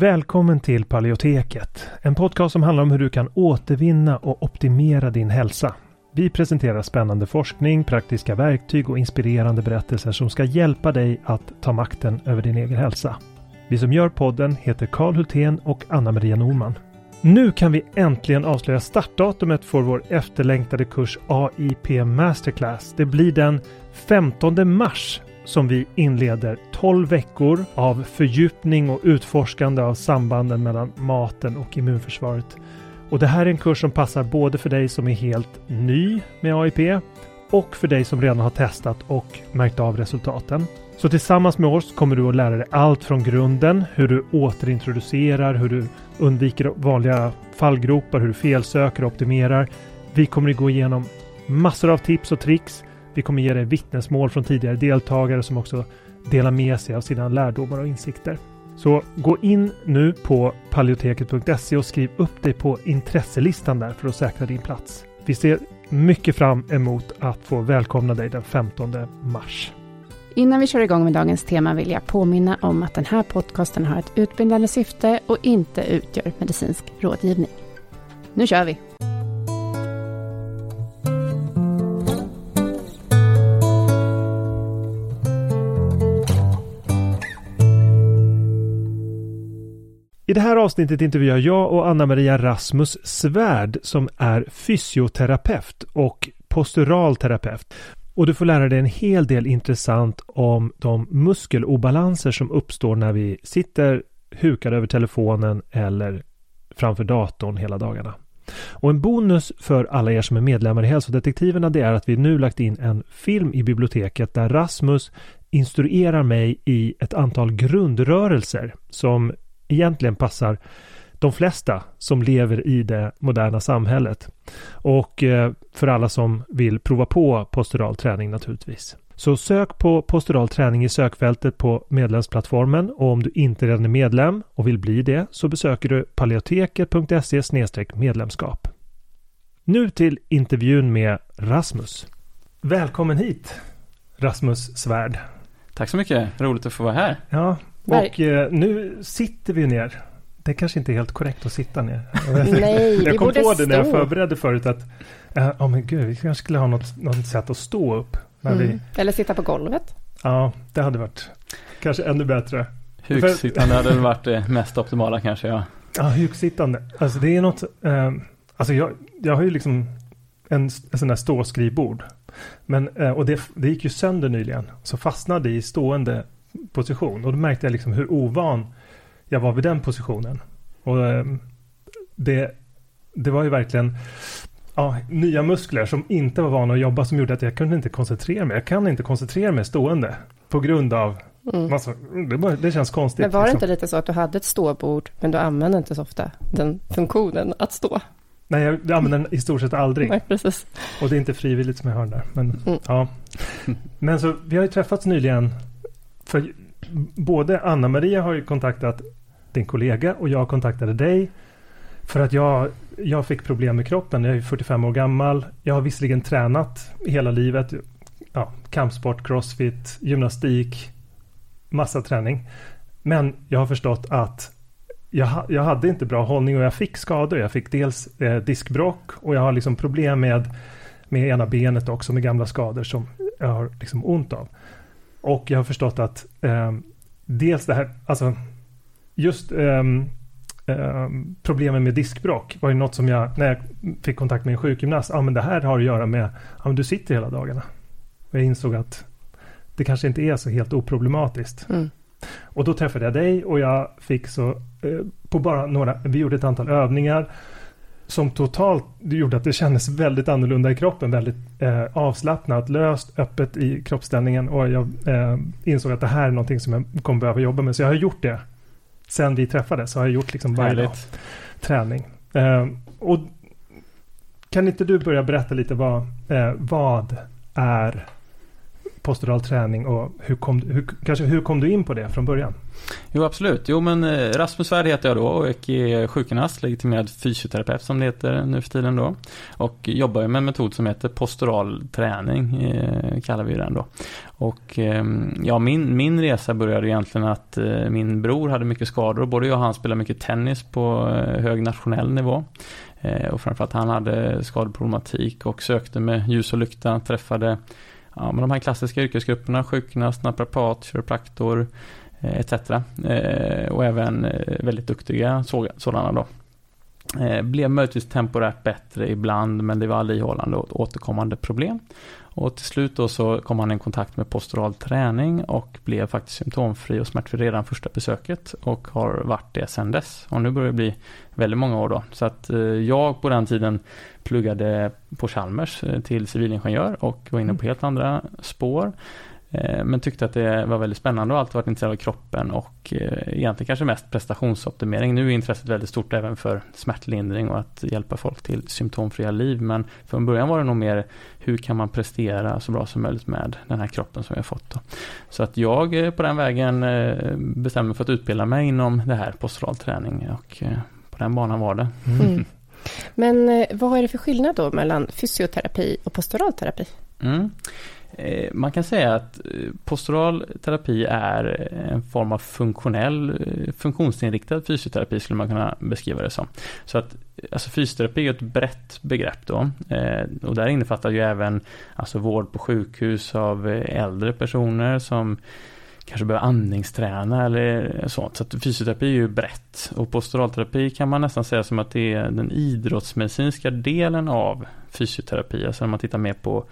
Välkommen till Paleoteket, en podcast som handlar om hur du kan återvinna och optimera din hälsa. Vi presenterar spännande forskning, praktiska verktyg och inspirerande berättelser som ska hjälpa dig att ta makten över din egen hälsa. Vi som gör podden heter Karl Hultén och Anna-Maria Norman. Nu kan vi äntligen avslöja startdatumet för vår efterlängtade kurs AIP Masterclass. Det blir den 15 mars som vi inleder 12 veckor av fördjupning och utforskande av sambanden mellan maten och immunförsvaret. Och det här är en kurs som passar både för dig som är helt ny med AIP och för dig som redan har testat och märkt av resultaten. Så tillsammans med oss kommer du att lära dig allt från grunden, hur du återintroducerar, hur du undviker vanliga fallgropar, hur du felsöker och optimerar. Vi kommer att gå igenom massor av tips och tricks. Vi kommer ge dig vittnesmål från tidigare deltagare som också delar med sig av sina lärdomar och insikter. Så gå in nu på paleoteket.se och skriv upp dig på intresselistan där för att säkra din plats. Vi ser mycket fram emot att få välkomna dig den 15 mars. Innan vi kör igång med dagens tema vill jag påminna om att den här podcasten har ett utbildande syfte och inte utgör medicinsk rådgivning. Nu kör vi! I det här avsnittet intervjuar jag och Anna-Maria Rasmus Svärd som är fysioterapeut och postural terapeut. Och du får lära dig en hel del intressant om de muskelobalanser som uppstår när vi sitter hukade över telefonen eller framför datorn hela dagarna. Och en bonus för alla er som är medlemmar i Hälsodetektiverna det är att vi nu lagt in en film i biblioteket där Rasmus instruerar mig i ett antal grundrörelser som egentligen passar de flesta som lever i det moderna samhället. Och eh, för alla som vill prova på postural träning naturligtvis. Så sök på postural träning i sökfältet på medlemsplattformen och om du inte redan är medlem och vill bli det så besöker du paleoteket.se medlemskap. Nu till intervjun med Rasmus. Välkommen hit Rasmus Svärd. Tack så mycket, roligt att få vara här. Ja, och eh, nu sitter vi ner det kanske inte är helt korrekt att sitta ner. Nej, jag kom på det när jag stå. förberedde förut att ja oh, men gud, vi kanske skulle ha något, något sätt att stå upp. När Mm. vi, Eller sitta på golvet. ja, det hade varit kanske ännu bättre. Huksittande hade väl varit det mest optimala kanske, ja. Ja, huksittande. Alltså det är något, eh, alltså jag, jag har ju liksom en, en sån där ståskrivbord. Men, eh, och det, det gick ju sönder nyligen. Så fastnade i stående position. Och då märkte jag liksom hur ovan jag var vid den positionen. Och eh, det, det var ju verkligen ja, nya muskler som inte var vana att jobba som gjorde att jag kunde inte koncentrera mig. Jag kan inte koncentrera mig stående på grund av Mm. massa, det, bara, det känns konstigt. Men var det liksom. inte lite så att du hade ett ståbord, men du använde inte så ofta den funktionen att stå? Nej, jag använder den i stort sett aldrig. Nej, precis. Och det är inte frivilligt som jag hör där. Men, Mm. ja. men så vi har ju träffats nyligen. För både Anna-Maria har ju kontaktat din kollega och jag kontaktade dig. För att jag, jag fick problem med kroppen. Jag är 45 år gammal. Jag har visserligen tränat hela livet. Ja, kampsport, crossfit, gymnastik, massa träning. Men jag har förstått att jag, jag hade inte bra hållning och jag fick skador. Jag fick dels eh, diskbråck och jag har liksom problem med, med ena benet också med gamla skador som jag har liksom ont av. Och jag har förstått att eh, dels det här, alltså just ehm, ehm, problemen med diskbråck var ju något som jag, när jag fick kontakt med en sjukgymnast, ja men det här har att göra med, ja men du sitter hela dagarna. Och jag insåg att det kanske inte är så helt oproblematiskt. Mm. Och då träffade jag dig och jag fick så, eh, på bara några, vi gjorde ett antal övningar som totalt gjorde att det kändes väldigt annorlunda i kroppen, väldigt eh, avslappnat, löst, öppet i kroppsställningen och jag eh, insåg att det här är någonting som jag kommer behöva jobba med. Så jag har gjort det. Sen vi träffades så har jag gjort liksom varje dag träning. Eh, och kan inte du börja berätta lite vad, eh, vad är postural träning och hur kom, hur, kanske, hur kom du in på det från början? Jo absolut, jo men eh, Rasmus Svärd heter jag då och är sjukgymnast, legitimerad fysioterapeut som det heter nu för tiden då. Och jobbar med en metod som heter postural träning, eh, kallar vi den då. Och eh, ja, min, min resa började egentligen att eh, min bror hade mycket skador. Både jag och han spelade mycket tennis på eh, hög nationell nivå. Eh, och framförallt han hade skadeproblematik och sökte med ljus och lykta, träffade ja, men de här klassiska yrkesgrupperna, sjukgymnast, naprapat, kiropraktor eh, etc. Eh, och även eh, väldigt duktiga sådana då. Blev möjligtvis temporärt bättre ibland men det var aldrig ihållande och återkommande problem. Och till slut då så kom han i kontakt med postural träning och blev faktiskt symptomfri och smärtfri redan första besöket och har varit det sedan dess. Och nu börjar det bli väldigt många år då. Så att eh, jag på den tiden pluggade på Chalmers eh, till civilingenjör och var inne på helt andra spår. Eh, men tyckte att det var väldigt spännande och alltid varit intresserad av kroppen och eh, egentligen kanske mest prestationsoptimering. Nu är intresset väldigt stort även för smärtlindring och att hjälpa folk till symptomfria liv. Men från början var det nog mer hur kan man prestera så bra som möjligt med den här kroppen som har fått. Då. Så att jag eh, på den vägen bestämde mig för att utbilda mig inom det här postural träning och på den banan var det. Mm. Men vad är det för skillnad då mellan fysioterapi och posturalterapi? Mm. Eh, man kan säga att eh, postural terapi är eh, en form av funktionell, funktionsinriktad fysioterapi skulle man kunna beskriva det som. Så att alltså fysioterapi är ett brett begrepp då och där innefattar ju även alltså vård på sjukhus av äldre personer som kanske behöver andningsträna eller sånt. Så att fysioterapi är ju brett och posturalterapi kan man nästan säga som att det är den idrottsmedicinska delen av fysioterapi. Alltså när man tittar mer på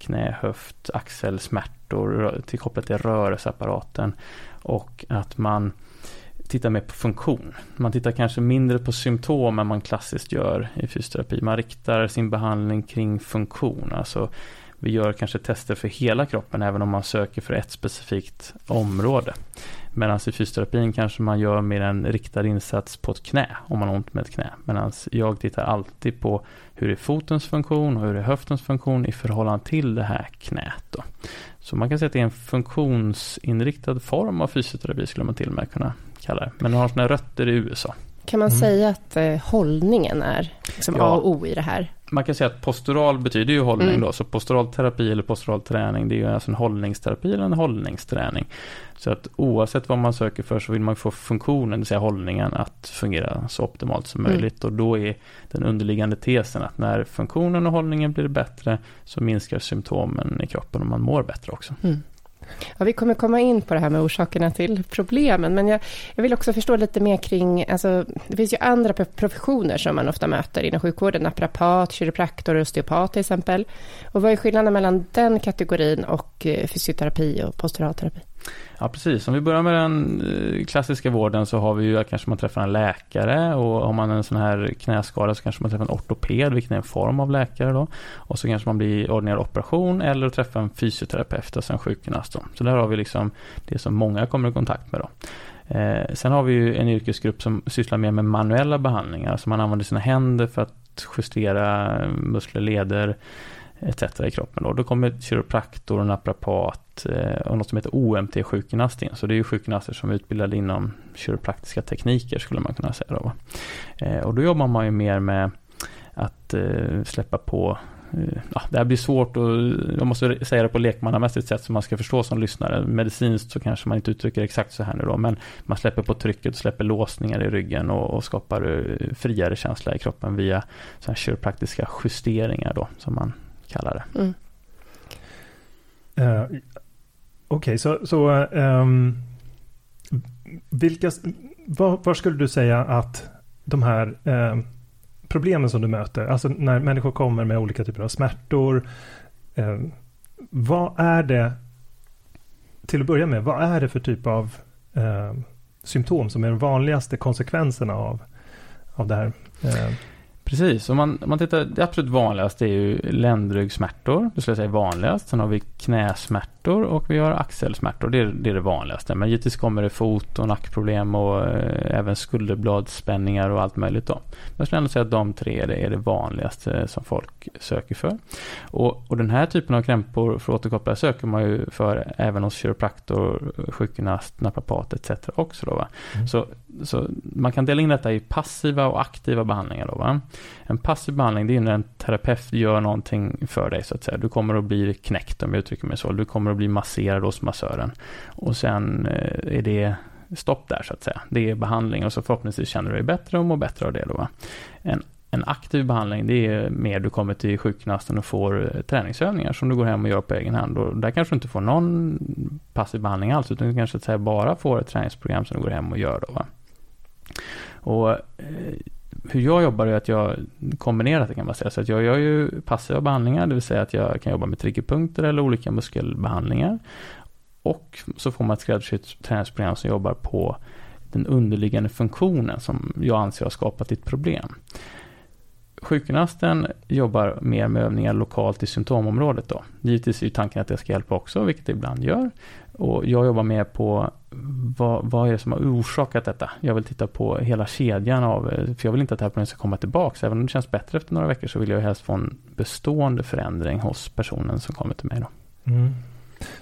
knä, höft, axelsmärtor till kopplat till rörelseapparaten och att man tittar mer på funktion. Man tittar kanske mindre på symptom än man klassiskt gör i fysioterapi. Man riktar sin behandling kring funktion. Alltså vi gör kanske tester för hela kroppen även om man söker för ett specifikt område. Medan i fysioterapin kanske man gör mer en riktad insats på ett knä om man har ont med ett knä. Medan jag tittar alltid på hur är fotens funktion och hur är höftens funktion i förhållande till det här knät. Då. Så man kan säga att det är en funktionsinriktad form av fysioterapi skulle man till och med kunna kalla det. Men den har sina rötter i USA. Kan man mm. säga att eh, hållningen är liksom ja. A och O i det här? Man kan säga att postural betyder ju hållning mm. då, så postural terapi eller postural träning det är ju alltså en hållningsterapi eller en hållningsträning. Så att oavsett vad man söker för så vill man få funktionen, det vill säga hållningen, att fungera så optimalt som mm. möjligt. Och då är den underliggande tesen att när funktionen och hållningen blir bättre så minskar symptomen i kroppen och man mår bättre också. Mm. Ja, vi kommer komma in på det här med orsakerna till problemen, men jag, jag vill också förstå lite mer kring, alltså, det finns ju andra professioner som man ofta möter inom sjukvården, naprapat, kiropraktor och osteopat till exempel. Och vad är skillnaden mellan den kategorin och eh, fysioterapi och posturalterapi? Ja precis, om vi börjar med den eh, klassiska vården så har vi ju kanske man träffar en läkare och har man en sån här knäskada så kanske man träffar en ortoped, vilket är en form av läkare då. Och så kanske man blir ordinerad operation eller träffar en fysioterapeut, alltså en sjukgymnast. Då. Så där har vi liksom det som många kommer i kontakt med då. Eh, sen har vi ju en yrkesgrupp som sysslar mer med manuella behandlingar, så man använder sina händer för att justera eh, muskler, leder, Eh, etc. i kroppen. Då, då kommer kiropraktor och naprapat eh, och något som heter OMT-sjukgymnast in. Så det är ju sjukgymnaster som är utbildade inom kiropraktiska tekniker skulle man kunna säga. Då. Eh, och då jobbar man ju mer med att släppa på Ja, det här blir svårt och jag måste säga det på lekmannamässigt sätt som man ska förstå som lyssnare. Medicinskt så kanske man inte uttrycker exakt så här nu då, men man släpper på trycket, släpper låsningar i ryggen och, och skapar friare känsla i kroppen via så här kiropraktiska justeringar då, som man kallar det. Mm. Uh, Okej, okay, så, så um, vilka, var, var, skulle du säga att de här um, problemen som du möter, alltså när människor kommer med olika typer av smärtor, um, vad är det, till att börja med, vad är det för typ av symptom som är de vanligaste konsekvenserna av, av det här? Precis, om man, om man tittar, det absolut vanligaste är ju ländryggsmärtor. Det skulle jag säga vanligast. Sen har vi knäsmärtor och vi har axelsmärtor. Det är, det är det vanligaste. Men givetvis kommer det fot och nackproblem och eh, även skulderbladsspänningar och allt möjligt. Då. Men jag skulle ändå säga att de tre är det, är det vanligaste som folk söker för. Och, och den här typen av krämpor för återkoppla söker man ju för även hos kiropraktor, sjukgymnast, naprapat etc. också. Då, mm. Så, så man kan dela in detta i passiva och aktiva behandlingar. Då, va? En passiv behandling det är när en terapeut gör någonting för dig så att säga. Du kommer att bli knäckt om jag uttrycker mig så. Du kommer att bli masserad hos massören. Och sen eh, är det stopp där så att säga. Det är behandling och så förhoppningsvis känner du dig bättre och mår bättre av det då. Va? En, en aktiv behandling det är mer du kommer till sjukgymnasten och får eh, träningsövningar som du går hem och gör på egen hand. Och där kanske du inte får någon passiv behandling alls utan du kanske att säga, bara får ett träningsprogram som du går hem och gör då. Va? Och eh, hur jag jobbar är att jag kombinerar det kan man säga. Så att jag gör ju passiva behandlingar, det vill säga att jag kan jobba med triggerpunkter eller olika muskelbehandlingar. Och så får man ett skräddarsytt träningsprogram som jobbar på den underliggande funktionen som jag anser har skapat ditt problem. Sjukgymnasten jobbar mer med övningar lokalt i symptomområdet då. Givetvis är ju tanken att det ska hjälpa också, vilket det ibland gör. Och jag jobbar mer på vad, vad är det som har orsakat detta? Jag vill titta på hela kedjan av, för jag vill inte att det här problemet ska komma tillbaka. Även om det känns bättre efter några veckor så vill jag helst få en bestående förändring hos personen som kommer till mig. Då. Mm.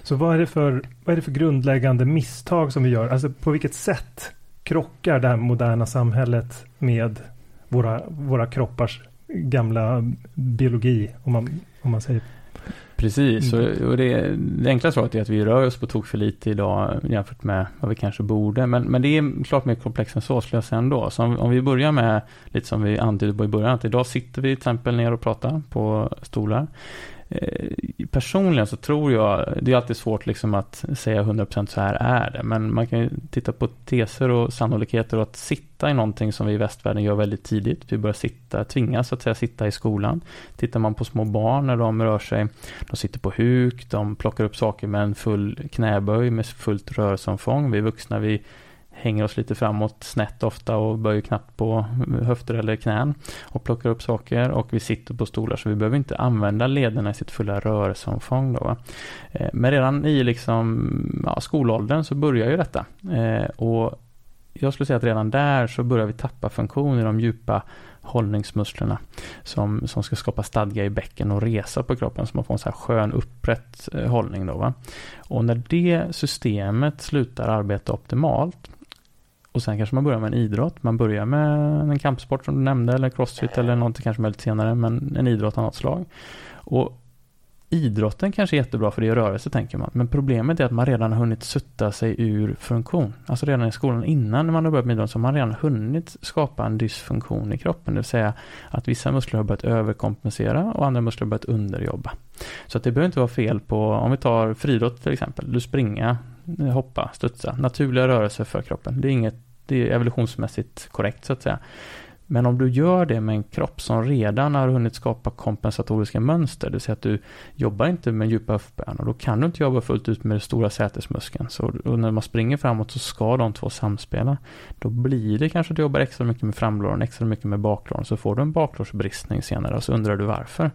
Så vad är, det för, vad är det för grundläggande misstag som vi gör? Alltså på vilket sätt krockar det här moderna samhället med våra, våra kroppars gamla biologi, om man, om man säger Precis, mm. och, och det, det enkla svaret är att vi rör oss på tok för lite idag jämfört med vad vi kanske borde. Men, men det är klart mer komplext än så skulle jag säga ändå. Så om, om vi börjar med, lite som vi antydde på i början, att idag sitter vi till exempel ner och pratar på stolar. Eh, personligen så tror jag, det är alltid svårt liksom att säga 100% så här är det, men man kan ju titta på teser och sannolikheter och att sitta i någonting som vi i västvärlden gör väldigt tidigt. Vi börjar sitta, tvingas att säga sitta i skolan. Tittar man på små barn när de rör sig, de sitter på huk, de plockar upp saker med en full knäböj med fullt rörelseomfång. Vi vuxna, vi hänger oss lite framåt snett ofta och böjer knappt på höfter eller knän och plockar upp saker och vi sitter på stolar så vi behöver inte använda lederna i sitt fulla rörelseomfång. Då, eh, Men redan i liksom, ja, skolåldern så börjar ju detta eh, och jag skulle säga att redan där så börjar vi tappa funktion i de djupa hållningsmusklerna som, som ska skapa stadga i bäcken och resa på kroppen så man får en så här skön upprätt eh, hållning. Då, va? Och när det systemet slutar arbeta optimalt och sen kanske man börjar med en idrott. Man börjar med en kampsport som du nämnde eller crossfit eller någonting kanske möjligt senare. Men en idrott av något slag. Och idrotten kanske är jättebra för det är rörelse tänker man. Men problemet är att man redan har hunnit sutta sig ur funktion. Alltså redan i skolan innan när man har börjat med idrott så har man redan hunnit skapa en dysfunktion i kroppen. Det vill säga att vissa muskler har börjat överkompensera och andra muskler har börjat underjobba. Så att det behöver inte vara fel på, om vi tar friidrott till exempel. Du springa, hoppa, studsa. Naturliga rörelser för kroppen. Det är inget, det är evolutionsmässigt korrekt så att säga. Men om du gör det med en kropp som redan har hunnit skapa kompensatoriska mönster, det vill säga att du jobbar inte med djupa höftböjningar, då kan du inte jobba fullt ut med den stora sätesmuskeln. Så när man springer framåt så ska de två samspela. Då blir det kanske att du jobbar extra mycket med framlåren, extra mycket med baklåren, så får du en baklårsbristning senare och så undrar du varför.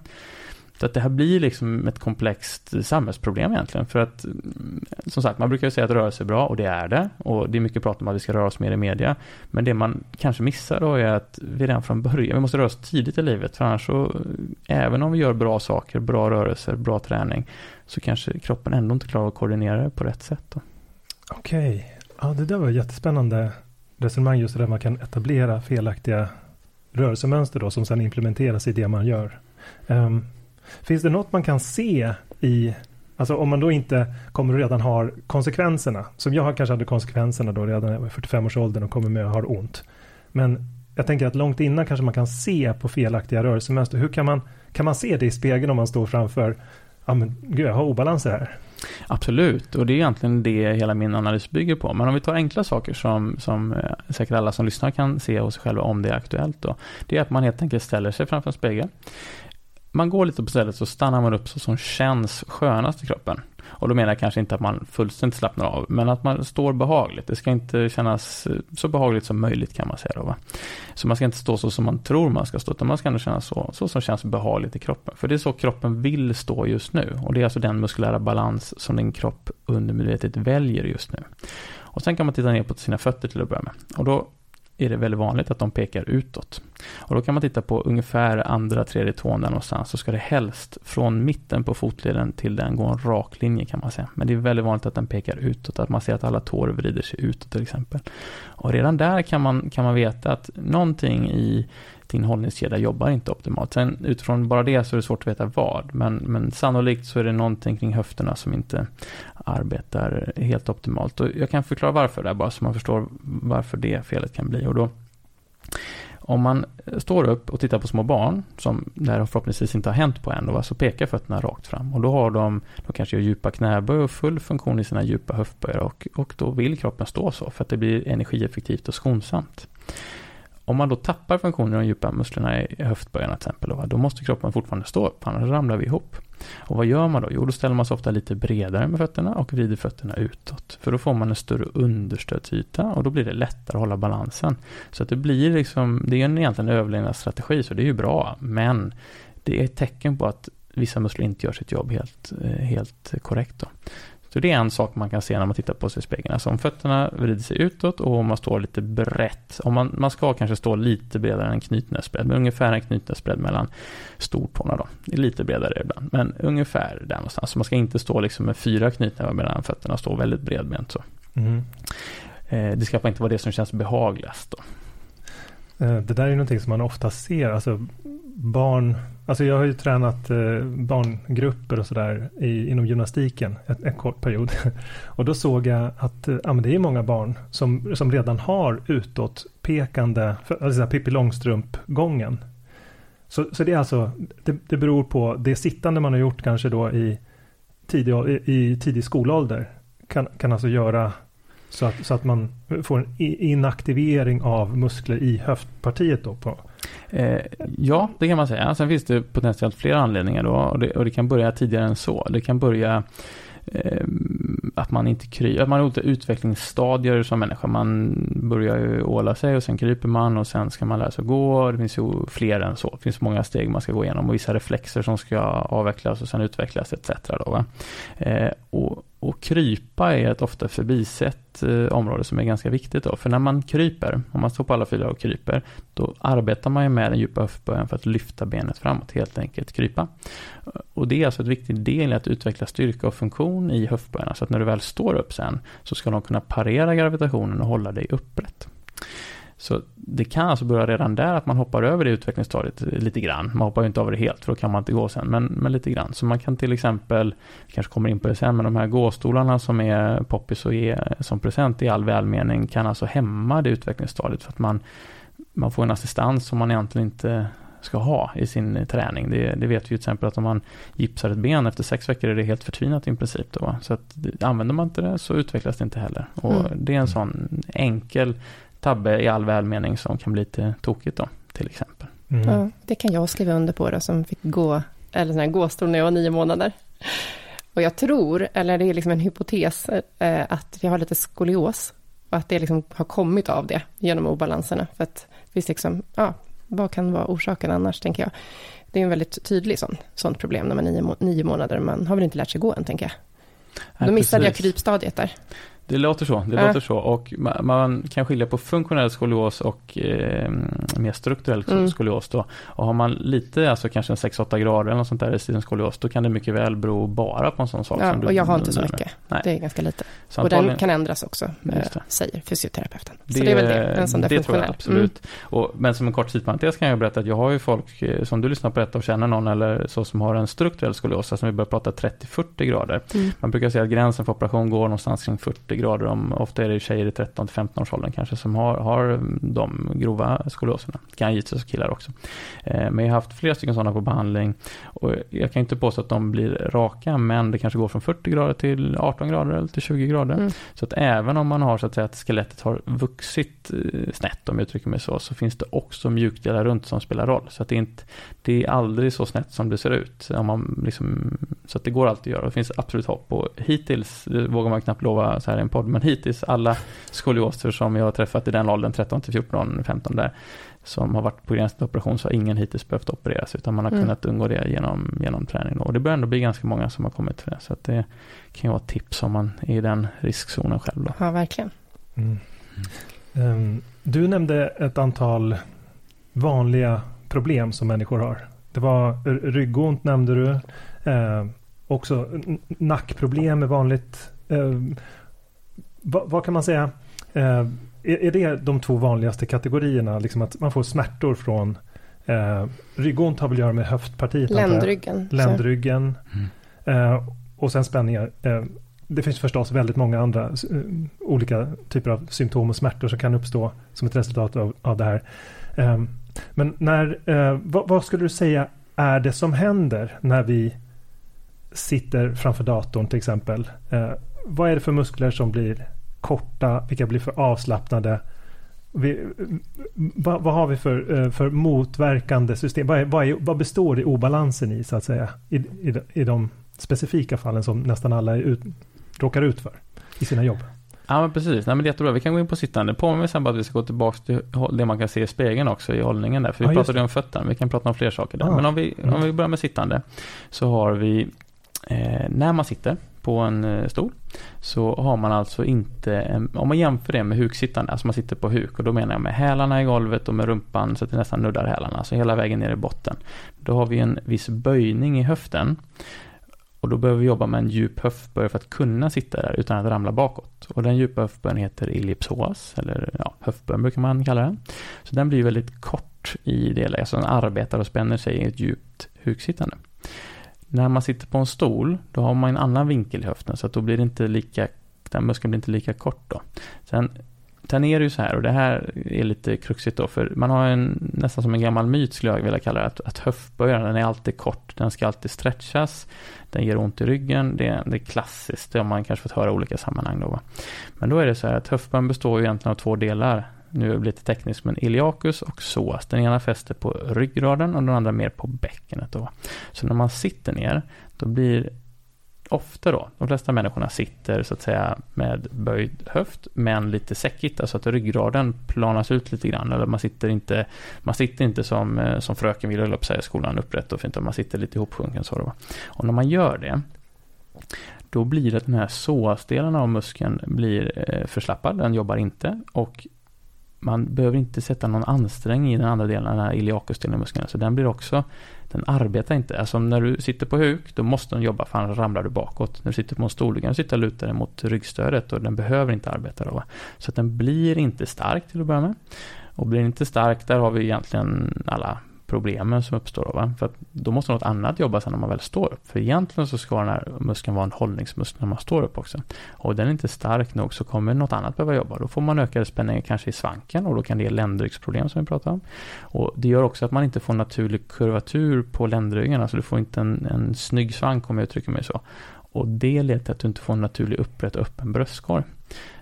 Så att det här blir liksom ett komplext samhällsproblem egentligen. För att, mm, som sagt, man brukar ju säga att rörelse är bra och det är det. Och det är mycket prat om att vi ska röra oss mer i media. Men det man kanske missar då är att vi redan från början, vi måste röra oss tidigt i livet. För annars så, även om vi gör bra saker, bra rörelser, bra träning, så kanske kroppen ändå inte klarar att koordinera det på rätt sätt. Okej, okay. ja det där var jättespännande resonemang just det där man kan etablera felaktiga rörelsemönster då som sedan implementeras i det man gör. Um, Finns det något man kan se i Alltså om man då inte kommer och redan har konsekvenserna, som jag kanske hade konsekvenserna då redan när jag var 45-årsåldern och kommer med och har ont. Men jag tänker att långt innan kanske man kan se på felaktiga rörelsemönster. Hur kan man, kan man se det i spegeln om man står framför, ja men gud jag har obalanser här. Absolut, och det är egentligen det hela min analys bygger på. Men om vi tar enkla saker som, som eh, säkert alla som lyssnar kan se hos sig själva om det är aktuellt då. Det är att man helt enkelt ställer sig framför en spegel man går lite på stället så stannar man upp så som känns skönast i kroppen. Och då menar jag kanske inte att man fullständigt slappnar av, men att man står behagligt. Det ska inte kännas eh, så behagligt som möjligt kan man säga då. Va? Så man ska inte stå så som man tror man ska stå, utan man ska ändå känna så, så som känns behagligt i kroppen. För det är så kroppen vill stå just nu. Och det är alltså den muskulära balans som din kropp undermedvetet väljer just nu. Och sen kan man titta ner på sina fötter till att börja med. Och då är det väldigt vanligt att de pekar utåt. Och då kan man titta på ungefär andra, tredje tån där någonstans. Så ska det helst från mitten på fotleden till den gå en rak linje kan man säga. Men det är väldigt vanligt att den pekar utåt. Att man ser att alla tår vrider sig utåt till exempel. Och redan där kan man, kan man veta att någonting i din hållningskedja jobbar inte optimalt. Sen utifrån bara det så är det svårt att veta vad. Men, men sannolikt så är det någonting kring höfterna som inte arbetar helt optimalt. Och jag kan förklara varför där bara så man förstår varför det felet kan bli. Och då, om man står upp och tittar på små barn, som där förhoppningsvis inte har hänt på än, så pekar fötterna rakt fram. Och då har de, de kanske gör djupa knäböj och full funktion i sina djupa höftböjar. Och, och då vill kroppen stå så, för att det blir energieffektivt och skonsamt. Om man då tappar funktionen i de djupa musklerna i höftböjarna till exempel, då måste kroppen fortfarande stå upp, annars ramlar vi ihop. Och vad gör man då? Jo, då ställer man sig ofta lite bredare med fötterna och vrider fötterna utåt. För då får man en större understödsyta och då blir det lättare att hålla balansen. Så att det blir liksom, det är en egentligen överlevnadsstrategi, så det är ju bra, men det är ett tecken på att vissa muskler inte gör sitt jobb helt, eh, helt korrekt. Då. Så det är en sak man kan se när man tittar på sig i spegeln. Alltså om fötterna vrider sig utåt och om man står lite brett. Om man, man ska kanske stå lite bredare än knytnäsbredd, men ungefär en knytnäsbredd mellan stortårna då. Det är lite bredare ibland, men ungefär där någonstans. Så man ska inte stå liksom med fyra knytnävar mellan fötterna och stå väldigt bredbent så. Mm. Eh, det ska inte vara det som känns behagligast då. Eh, det där är någonting som man ofta ser, alltså barn, alltså jag har ju tränat eh, barngrupper och sådär inom gymnastiken en, en kort period. och då såg jag att eh, ja, men det är många barn som, som redan har utåtpekande, alltså Pippi Långstrump-gången. Så, så det är alltså, det, det beror på det sittande man har gjort kanske då i tidig, i, i tidig skolålder. Kan, kan alltså göra så att, så att man får en inaktivering av muskler i höftpartiet då på, Eh, ja, det kan man säga. Sen finns det potentiellt flera anledningar då och det, och det kan börja tidigare än så. Det kan börja eh, att man inte kryper, att man har olika utvecklingsstadier som människa. Man börjar ju åla sig och sen kryper man och sen ska man lära sig att gå. Det finns ju fler än så. Det finns många steg man ska gå igenom och vissa reflexer som ska avvecklas och sen utvecklas etc. Då, eh, och, och krypa är ett ofta förbisett eh, område som är ganska viktigt då. För när man kryper, om man står på alla fyra och kryper, då arbetar man ju med den djupa höftböjen för att lyfta benet framåt, helt enkelt krypa. Och det är alltså ett viktigt del i att utveckla styrka och funktion i höftböjarna, så att när du väl står upp sen, så ska de kunna parera gravitationen och hålla dig upprätt. Så det kan alltså börja redan där att man hoppar över det utvecklingsstadiet lite grann. Man hoppar ju inte över det helt för då kan man inte gå sen, men, men lite grann. Så man kan till exempel, kanske kommer in på det sen, men de här gåstolarna som är poppis och ge som present i all välmening kan alltså hämma det utvecklingsstadiet för att man, man får en assistans som man egentligen inte ska ha i sin träning. Det, det, vet vi till exempel att om man gipsar ett ben efter sex veckor är det helt förtvinat i princip. Då. Så att, använder man inte det så utvecklas det inte heller. Och mm. Det är en sån enkel tabbe i all välmening som kan bli lite tokigt då, till exempel. Mm. Ja, det kan jag skriva under på då, som fick gå, eller sån här gåstol när jag var nio månader. Och jag tror, eller det är liksom en hypotes, eh, att jag har lite skolios. Och att det liksom har kommit av det, genom obalanserna. För att det finns liksom, ja, vad kan vara orsaken annars, tänker jag. Det är en väldigt tydlig sån, sånt problem när man är nio, nio månader. Man har väl inte lärt sig gå än, tänker jag. Då missade jag krypstadiet där. Det låter så, det äh. låter så. Och man, kan skilja på funktionell skolios och eh, mer strukturell mm. skolios då. Och har man lite, alltså kanske en 6-8 grader eller något sånt där i sin skolios, då kan det mycket väl bero bara på en sån sak. Ja, som och jag har inte så mycket. Nej. Det är ganska lite. Så och den kan ändras också, eh, säger fysioterapeuten. Det, så det är väl det, en sån där det funktionell. tror jag absolut. Mm. Och, men som en kort sidparentes kan jag berätta att jag har ju folk eh, som du lyssnar på detta och känner någon eller så som har en strukturell skolios, alltså vi börjar prata 30-40 grader. Mm. Man brukar säga att gränsen för operation går någonstans kring 40 40 grader. Om, ofta är det tjejer i 13-15 års åldern kanske som har, har de grova skolioserna. Det kan givetvis killar också. Eh, men jag har haft flera stycken sådana på behandling. Och jag kan inte påstå att de blir raka men det kanske går från 40 grader till 18 grader eller till 20 grader. Mm. Så att även om man har så att säga att skelettet har vuxit eh, snett om jag uttrycker mig så, så finns det också mjukdelar runt som spelar roll. Så att det, inte, det är aldrig så snett som det ser ut. Om man liksom, så att det går alltid att göra. Det finns absolut hopp. Och hittills, vågar man knappt lova så här en podd, men hittills alla skolioser som jag har träffat i den åldern, 13 till 14, 15 där, som har varit på gränsen till operation så har ingen hittills behövt opereras utan man har mm. kunnat undgå det genom, genom träning. Och det börjar ändå bli ganska många som har kommit till det. Så att det kan ju vara ett tips om man är i den riskzonen själv. Då. Ja, verkligen. Mm. Um, du nämnde ett antal vanliga problem som människor har. Det var ryggont nämnde du. Eh, också nackproblem är vanligt. Eh, vad, vad, kan man säga? Eh, är, är, det de två vanligaste kategorierna? Liksom att man får smärtor från eh, ryggont har väl att göra med höftpartiet? Ländryggen. Ländryggen. Mm. Eh, och sen spänningar. Eh, det finns förstås väldigt många andra uh, olika typer av symptom och smärtor som kan uppstå som ett resultat av, av det här. Um, men när, uh, vad, vad, skulle du säga är det som händer när vi sitter framför datorn till exempel? Uh, vad är det för muskler som blir korta? Vilka blir för avslappnade? Vi, vad, vad, har vi för, för motverkande system? Vad, är, vad, är, vad, består i obalansen i så att säga? I, i, i de specifika fallen som nästan alla är ut, råkar ut för i sina jobb. Ja men precis, Nej, men det är jättebra. Vi kan gå in på sittande. Påminner mig sen bara att vi ska gå tillbaka till det man kan se i spegeln också i hållningen där. För vi ja, pratade ju om fötterna, vi kan prata om fler saker där. Ah. Men om vi, mm. om vi börjar med sittande så har vi eh, när man sitter på en eh, stol så har man alltså inte, om man jämför det med huksittande, alltså man sitter på huk och då menar jag med hälarna i golvet och med rumpan så att det nästan nuddar hälarna, alltså hela vägen ner i botten. Då har vi en viss böjning i höften och då behöver vi jobba med en djup höftböj för att kunna sitta där utan att ramla bakåt. Och den djupa höftböjen heter ellipsoas, eller ja, höftböjen brukar man kalla den. Så den blir väldigt kort i det läget, så den arbetar och spänner sig i ett djupt huksittande. När man sitter på en stol, då har man en annan vinkel i höften, så att då blir det inte lika, den muskeln blir inte lika kort då. Sen Sen är det ju så här, och det här är lite kruxigt då, för man har en, nästan som en gammal myt skulle jag vilja kalla det, att, att höftböjaren, den är alltid kort, den ska alltid stretchas, den ger ont i ryggen, det, det är klassiskt, det har man kanske fått höra i olika sammanhang då. Va? Men då är det så här att höftböjaren består ju egentligen av två delar, nu är det lite tekniskt, men iliacus och psoas. Den ena fäster på ryggraden och den andra mer på bäckenet då. Så när man sitter ner, då blir ofta då, de flesta människorna sitter så att säga med böjd höft men lite säckigt, alltså att ryggraden planas ut lite grann. Eller man sitter inte, man sitter inte som, eh, som fröken vill höll säga i skolan upprätt och fint, man sitter lite ihopsjunken så då. Och när man gör det då blir det att den här psoasdelen av muskeln blir eh, förslappad, den jobbar inte och man behöver inte sätta någon ansträngning i den andra delen, den här iliakusdelen av muskeln. Så den blir också den arbetar inte. Alltså när du sitter på huk, då måste den jobba för annars ramlar du bakåt. När du sitter på en stol, du kan sitta och luta dig mot ryggstödet och den behöver inte arbeta då. Så att den blir inte stark till att börja med. Och blir inte stark, där har vi egentligen alla problemen som uppstår. Då, va? För att då måste något annat jobba sen när man väl står upp. För egentligen så ska den här muskeln vara en hållningsmuskel när man står upp också. Och den är inte stark nog så kommer något annat behöva jobba. Då får man ökade spänningar kanske i svanken och då kan det ge ländryggsproblem som vi pratade om. Och det gör också att man inte får naturlig kurvatur på ländryggen. Alltså du får inte en, en snygg svank om jag uttrycker mig så. Och det leder till att du inte får en naturlig upprätt och öppen bröstkorg.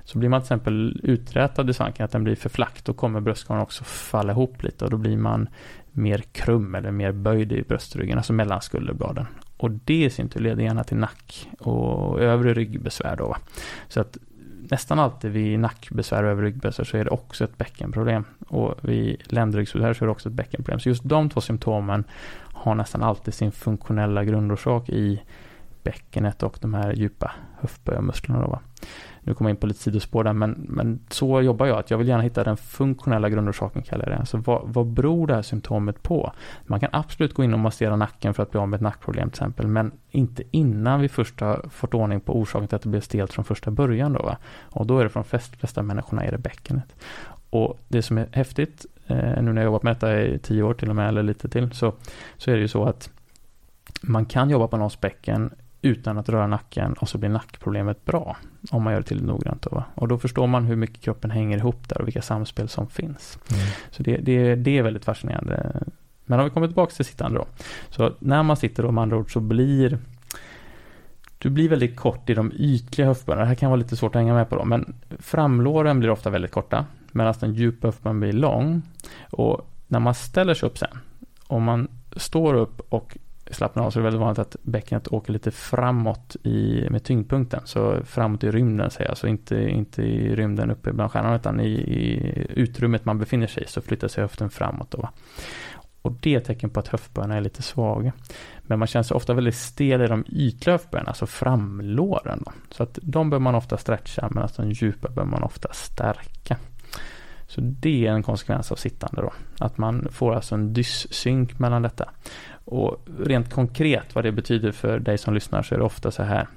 Så blir man till exempel uträtad i svanken, att den blir för flack, då kommer bröstkorgen också falla ihop lite och då blir man mer krum eller mer böjd i bröstryggen, alltså mellan skulderbladen. Och det i sin tur leder gärna till nack och övre ryggbesvär då. Så att nästan alltid vid nackbesvär och övre ryggbesvär så är det också ett bäckenproblem. Och vid ländryggsbesvär så är det också ett bäckenproblem. Så just de två symptomen har nästan alltid sin funktionella grundorsak i bäckenet och de här djupa höftböjarmusklerna. Då, va? Nu kommer jag in på lite sidospår där, men, men så jobbar jag. Att jag vill gärna hitta den funktionella grundorsaken, kallar jag det. Alltså vad, vad beror det här symptomet på? Man kan absolut gå in och massera nacken för att bli av med ett nackproblem till exempel, men inte innan vi först har fått ordning på orsaken till att det blev stelt från första början. Då, va? Och då är det från de flesta, flesta människorna är det bäckenet. Och det som är häftigt, eh, nu när jag jobbat med detta i tio år till och med, eller lite till, så, så är det ju så att man kan jobba på någons bäcken utan att röra nacken och så blir nackproblemet bra. Om man gör det till noggrant. Då, och då förstår man hur mycket kroppen hänger ihop där och vilka samspel som finns. Mm. Så det, det, det är väldigt fascinerande. Men om vi kommer tillbaka till sittande då. Så när man sitter då med andra ord så blir du blir väldigt kort i de ytliga höftböjarna. Det här kan vara lite svårt att hänga med på då. Men framlåren blir ofta väldigt korta. Medan den djupa höftböjen blir lång. Och när man ställer sig upp sen. Om man står upp och slappnar av så är det väldigt vanligt att bäckenet åker lite framåt i, med tyngdpunkten. Så framåt i rymden säger jag, så inte, inte i rymden uppe bland stjärnorna utan i, i utrymmet man befinner sig i så flyttar sig höften framåt. Då. Och det är ett tecken på att höftböjarna är lite svaga. Men man känner sig ofta väldigt stel i de ytliga höftböjarna, alltså framlåren. Då. Så att de bör man ofta stretcha medan alltså de djupa bör man ofta stärka. Så det är en konsekvens av sittande då. Att man får alltså en dyssynk mellan detta. Och rent konkret vad det betyder för dig som lyssnar så är det ofta så här.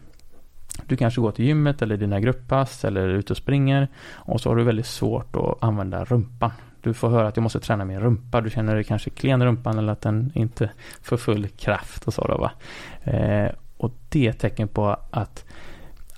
Du kanske går till gymmet eller dina grupppass eller är ute och springer och så har du väldigt svårt att använda rumpan. Du får höra att du måste träna min rumpa. Du känner dig kanske klen i rumpan eller att den inte får full kraft och så då va. Eh, och det är ett tecken på att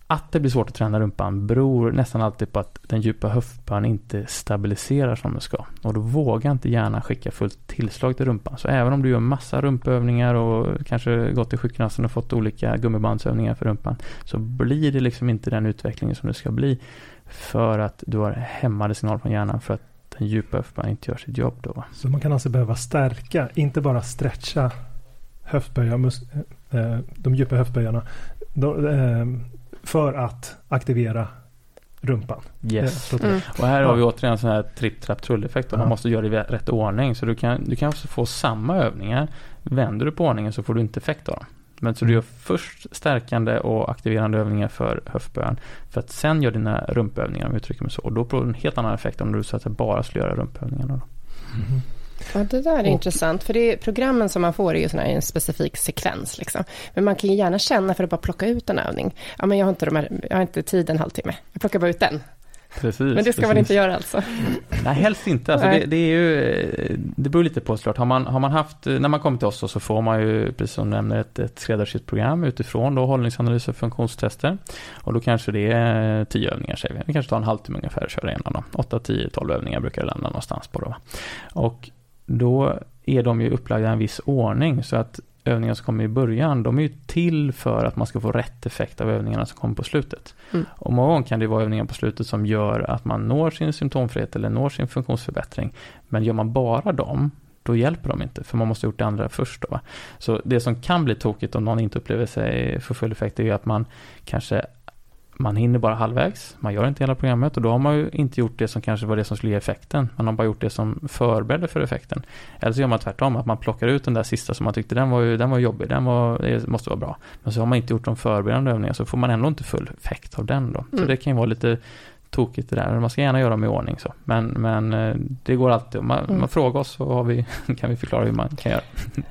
att det blir svårt att träna rumpan beror nästan alltid på att den djupa höftböjen inte stabiliserar som den ska. Och då vågar inte hjärnan skicka fullt tillslag till rumpan. Så även om du gör massa rumpövningar och kanske gått till sjukgymnasten och fått olika gummibandsövningar för rumpan så blir det liksom inte den utvecklingen som det ska bli. För att du har hämmade signaler från hjärnan för att den djupa höftböjen inte gör sitt jobb då. Så man kan alltså behöva stärka, inte bara stretcha höftböjar, eh, de djupa höftböjarna. Eh, för att aktivera rumpan. Yes. Mm. Och här har vi återigen en sån här tripp trapp trull-effekt. Man måste göra det i rätt ordning. Så du kan, du kan få samma övningar. Vänder du på ordningen så får du inte effekt av dem. Men så du gör först stärkande och aktiverande övningar för höftböjen. För att sen gör dina rumpövningar om jag uttrycker mig så. Och då får du en helt annan effekt om du så att bara skulle göra rumpövningarna. Mm. Ja, det där är och, intressant. För det är, programmen som man får är ju såna i en specifik sekvens. Liksom. Men man kan ju gärna känna för att bara plocka ut en övning. Ja, men jag har inte, de här, jag har inte tid en halvtimme. Jag plockar bara ut den. Precis, men det ska precis. man inte göra alltså? Nej, helst inte. Alltså det, det, är ju, det beror lite på såklart. Har man, har man haft, när man kommer till oss så får man ju, precis som du nämner, ett, ett skräddarsytt program utifrån då hållningsanalyser och funktionstester. Och då kanske det är tio övningar säger vi. Det kanske tar en halvtimme ungefär att köra igenom dem. 8, 10, 12 övningar brukar det landa någonstans på då. Och då är de ju upplagda i en viss ordning så att övningarna som kommer i början, de är ju till för att man ska få rätt effekt av övningarna som kommer på slutet. Mm. Och många gånger kan det vara övningar på slutet som gör att man når sin symptomfrihet eller når sin funktionsförbättring. Men gör man bara dem, då hjälper de inte, för man måste ha gjort det andra först. Då. Så det som kan bli tokigt om någon inte upplever sig få full effekt, är ju att man kanske man hinner bara halvvägs, man gör inte hela programmet och då har man ju inte gjort det som kanske var det som skulle ge effekten. Man har bara gjort det som förberedde för effekten. Eller så gör man tvärtom, att man plockar ut den där sista som man tyckte den var, ju, den var jobbig, den var, måste vara bra. Men så har man inte gjort de förberedande övningarna så får man ändå inte full effekt av den då. Så mm. det kan ju vara lite tokigt det där. Man ska gärna göra dem i ordning så. Men, men eh, det går alltid. Man, mm. man frågar oss så vi, kan vi förklara hur man kan göra.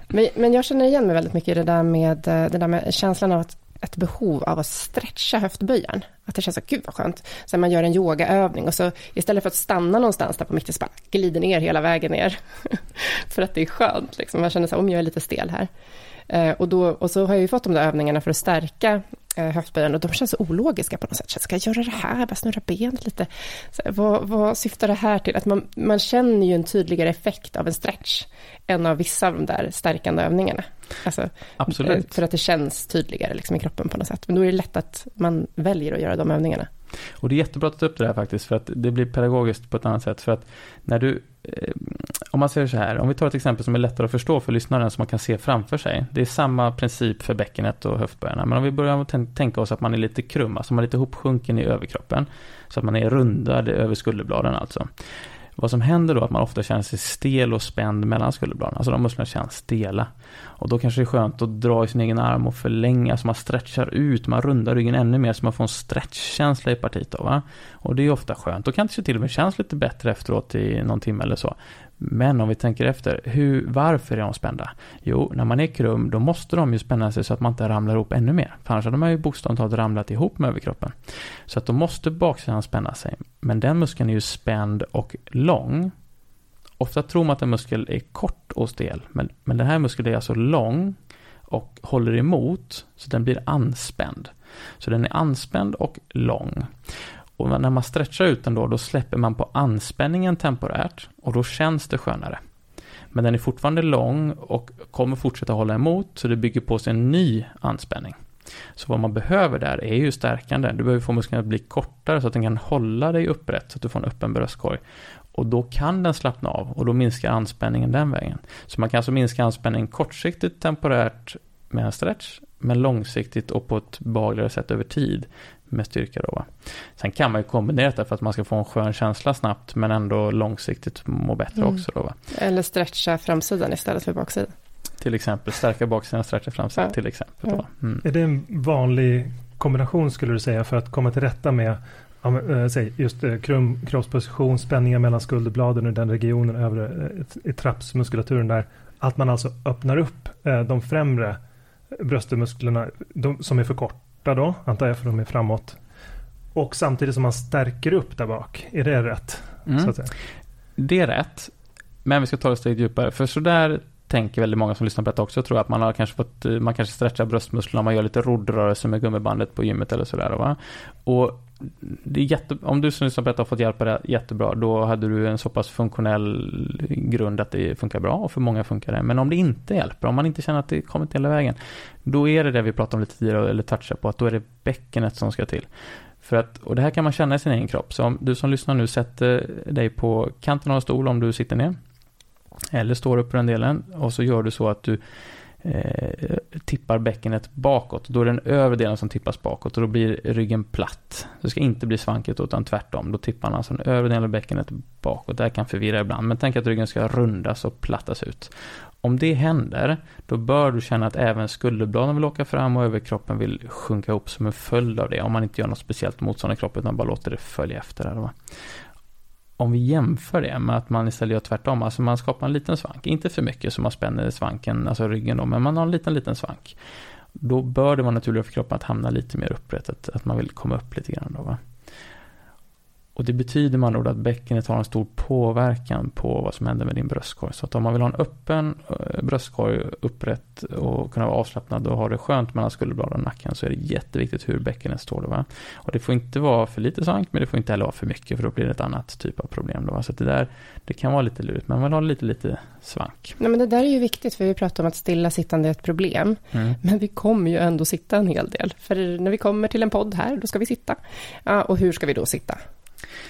Men, men jag känner igen mig väldigt mycket i det där med, eh, det där med känslan av att ett behov av att stretcha höftböjaren. Att det känns så, gud vad skönt. Sen man gör en yogaövning och så istället för att stanna någonstans där på mitten så bara glider ner hela vägen ner. för att det är skönt, liksom. man känner så om jag är lite stel här. Eh, och, då, och så har jag ju fått de där övningarna för att stärka eh, höftböjaren och de känns så ologiska på något sätt. Ska jag göra det här? Bara snurra benet lite? Så, vad, vad syftar det här till? Att man, man känner ju en tydligare effekt av en stretch än av vissa av de där stärkande övningarna. Alltså, Absolut. Eh, för att det känns tydligare liksom, i kroppen på något sätt. Men då är det lätt att man väljer att göra de övningarna. Och det är jättebra att ta upp det här faktiskt, för att det blir pedagogiskt på ett annat sätt. För att när du, eh, om man säger så här, om vi tar ett exempel som är lättare att förstå för lyssnaren, som man kan se framför sig. Det är samma princip för bäckenet och höftböjarna, men om vi börjar tänka oss att man är lite krum, alltså man är lite hopsjunken i överkroppen. Så att man är rundad över skulderbladen alltså. Vad som händer då är att man ofta känner sig stel och spänd mellan skulderbladen. Alltså de musklerna känns stela. Och då kanske det är skönt att dra i sin egen arm och förlänga så man stretchar ut, man rundar ryggen ännu mer så man får en stretchkänsla i partiet då, va? Och det är ofta skönt. Då kan det till och med kännas lite bättre efteråt i någon timme eller så. Men om vi tänker efter, hur, varför är de spända? Jo, när man är krum då måste de ju spänna sig så att man inte ramlar ihop ännu mer. För annars hade man ju bokstavligt talat ramlat ihop med överkroppen. Så att då måste baksidan spänna sig. Men den muskeln är ju spänd och lång. Ofta tror man att en muskel är kort och stel, men, men den här muskeln är alltså lång och håller emot så den blir anspänd. Så den är anspänd och lång. Och när man stretchar ut den då, då släpper man på anspänningen temporärt och då känns det skönare. Men den är fortfarande lång och kommer fortsätta hålla emot så det bygger på sig en ny anspänning. Så vad man behöver där är ju stärkande. Du behöver få musklerna att bli kortare så att den kan hålla dig upprätt så att du får en öppen bröstkorg. Och då kan den slappna av och då minskar anspänningen den vägen. Så man kan alltså minska anspänningen kortsiktigt temporärt med en stretch, men långsiktigt och på ett behagligare sätt över tid med styrka då. Sen kan man ju kombinera det för att man ska få en skön känsla snabbt men ändå långsiktigt må bättre mm. också då. Va? Eller stretcha framsidan istället för baksidan. Till exempel stärka baksidan, stretcha framsidan ja. till exempel. Ja. Mm. Är det en vanlig kombination skulle du säga för att komma till rätta med äh, säg, just äh, krum, kroppsposition, spänningar mellan skulderbladen och den regionen, övre äh, trappsmuskulaturen där. Att man alltså öppnar upp de främre bröstmusklerna de, som är för korta då, antar jag för de är framåt. Och samtidigt som man stärker upp där bak. Är det rätt? Mm. Det är rätt. Men vi ska ta det ett steg djupare. För sådär tänker väldigt många som lyssnar på detta också, tror att man har kanske fått, man kanske stretchar bröstmusklerna, man gör lite roddrörelse med gummibandet på gymmet eller sådär. Va? Och det är jätte, om du som lyssnar på detta har fått hjälp av det jättebra, då hade du en så pass funktionell grund att det funkar bra och för många funkar det. Men om det inte hjälper, om man inte känner att det kommit hela vägen, då är det det vi pratade om lite tidigare, eller touchade på, att då är det bäckenet som ska till. För att, och det här kan man känna i sin egen kropp. Så om du som lyssnar nu sätter dig på kanten av en stol om du sitter ner. Eller står upp på den delen och så gör du så att du eh, tippar bäckenet bakåt. Då är det den övre delen som tippas bakåt och då blir ryggen platt. Det ska inte bli svankigt utan tvärtom. Då tippar man alltså den övre delen av bäckenet bakåt. Det här kan förvirra ibland men tänk att ryggen ska rundas och plattas ut. Om det händer, då bör du känna att även skulderbladen vill åka fram och överkroppen vill sjunka ihop som en följd av det. Om man inte gör något speciellt motstånd i kroppen utan bara låter det följa efter. Där, om vi jämför det med att man istället gör tvärtom, alltså man skapar en liten svank, inte för mycket så man spänner svanken, alltså ryggen då, men man har en liten, liten svank. Då bör det vara naturligt för kroppen att hamna lite mer upprättat, att man vill komma upp lite grann då va. Och det betyder med andra ord att bäckenet har en stor påverkan på vad som händer med din bröstkorg. Så att om man vill ha en öppen eh, bröstkorg upprätt och kunna vara avslappnad och ha det skönt mellan skulderbladen och nacken så är det jätteviktigt hur bäckenet står. Då, va? Och det får inte vara för lite svank men det får inte heller vara för mycket för då blir det ett annat typ av problem. Då, va? Så det där det kan vara lite lurigt men man vill ha lite lite svank. Nej, men det där är ju viktigt för vi pratar om att stilla sittande är ett problem. Mm. Men vi kommer ju ändå sitta en hel del. För när vi kommer till en podd här då ska vi sitta. Ja, och hur ska vi då sitta?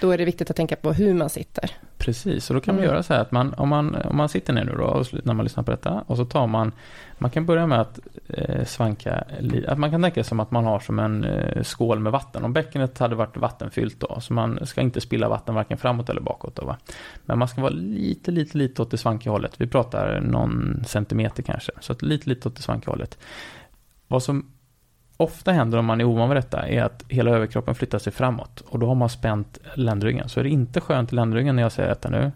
Då är det viktigt att tänka på hur man sitter. Precis, och då kan man mm. göra så här att man, om, man, om man sitter ner nu då, när man lyssnar på detta, och så tar man, man kan börja med att eh, svanka, att man kan tänka sig som att man har som en eh, skål med vatten. Om bäckenet hade varit vattenfyllt då, så man ska inte spilla vatten varken framåt eller bakåt då va. Men man ska vara lite, lite, lite åt det svankiga hållet. Vi pratar någon centimeter kanske, så att lite, lite åt det svankiga hållet. Vad som ofta händer om man är ovan vid detta är att hela överkroppen flyttar sig framåt och då har man spänt ländryggen. Så är det inte skönt i ländryggen när jag säger detta nu,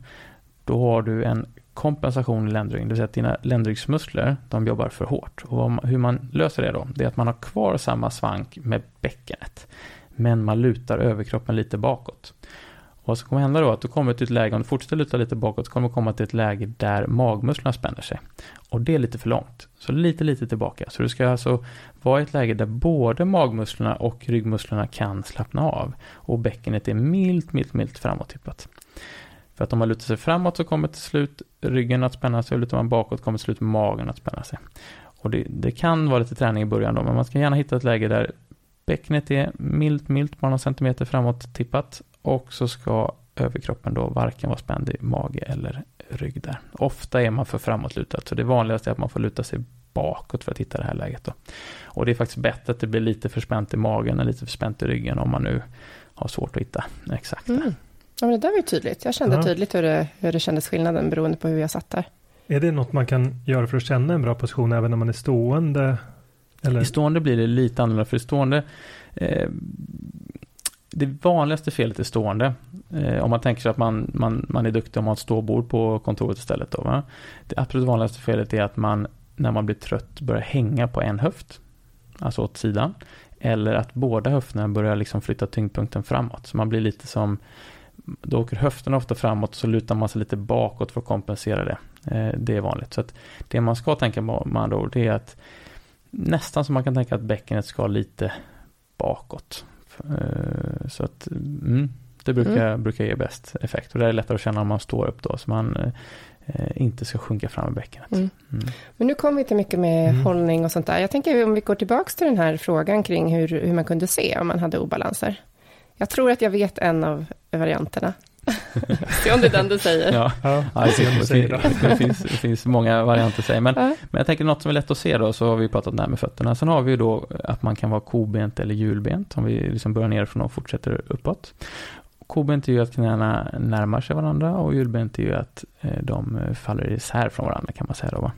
då har du en kompensation i ländryggen, det vill säga att dina ländryggsmuskler, de jobbar för hårt. Och hur man löser det då, det är att man har kvar samma svank med bäckenet, men man lutar överkroppen lite bakåt. Och vad som kommer hända då, är att du kommer till ett läge, om du fortsätter luta lite bakåt, så kommer du komma till ett läge där magmusklerna spänner sig. Och det är lite för långt. Så lite, lite tillbaka. Så du ska alltså vara i ett läge där både magmusklerna och ryggmusklerna kan slappna av. Och bäckenet är milt, milt, milt framåttippat. För att om man lutar sig framåt så kommer till slut ryggen att spänna sig och lutar man bakåt kommer till slut magen att spänna sig. Och det, det kan vara lite träning i början då, men man ska gärna hitta ett läge där bäckenet är milt, milt, bara några centimeter framåt tippat och så ska överkroppen då varken vara spänd i mage eller rygg där. Ofta är man för framåtlutad, så det vanligaste är att man får luta sig bakåt för att hitta det här läget. Då. Och det är faktiskt bättre att det blir lite för spänt i magen än lite för spänt i ryggen om man nu har svårt att hitta exakt. Mm. Ja, men det där var ju tydligt. Jag kände ja. tydligt hur det, hur det kändes skillnaden beroende på hur jag satt där. Är det något man kan göra för att känna en bra position även när man är stående? Eller? I stående blir det lite annorlunda, för i stående eh, det vanligaste felet är stående. Eh, om man tänker sig att man, man, man är duktig om man har ett ståbord på kontoret istället. Då, va? Det absolut vanligaste felet är att man när man blir trött börjar hänga på en höft. Alltså åt sidan. Eller att båda höfterna börjar liksom flytta tyngdpunkten framåt. Så man blir lite som, då åker höfterna ofta framåt så lutar man sig lite bakåt för att kompensera det. Eh, det är vanligt. Så att det man ska tänka på med andra ord är att nästan som man kan tänka att bäckenet ska lite bakåt. Eh, så att mm, det brukar, mm. brukar ge bäst effekt. Och det är lättare att känna om man står upp då. Så man eh, inte ska sjunka fram i bäckenet. Mm. Mm. Men nu kommer vi till mycket med mm. hållning och sånt där. Jag tänker om vi går tillbaka till den här frågan kring hur, hur man kunde se om man hade obalanser. Jag tror att jag vet en av varianterna. Se om det är den du säger. Ja, ja, ja det, finns, det, finns, det finns många varianter säger. Men, ja. men jag tänker något som är lätt att se då, så har vi pratat det här med fötterna. Sen har vi ju då att man kan vara kobent eller hjulbent, om vi liksom börjar nerifrån och fortsätter uppåt. Kobent är ju att knäna närmar sig varandra och hjulbent är ju att eh, de faller isär från varandra kan man säga då. Va?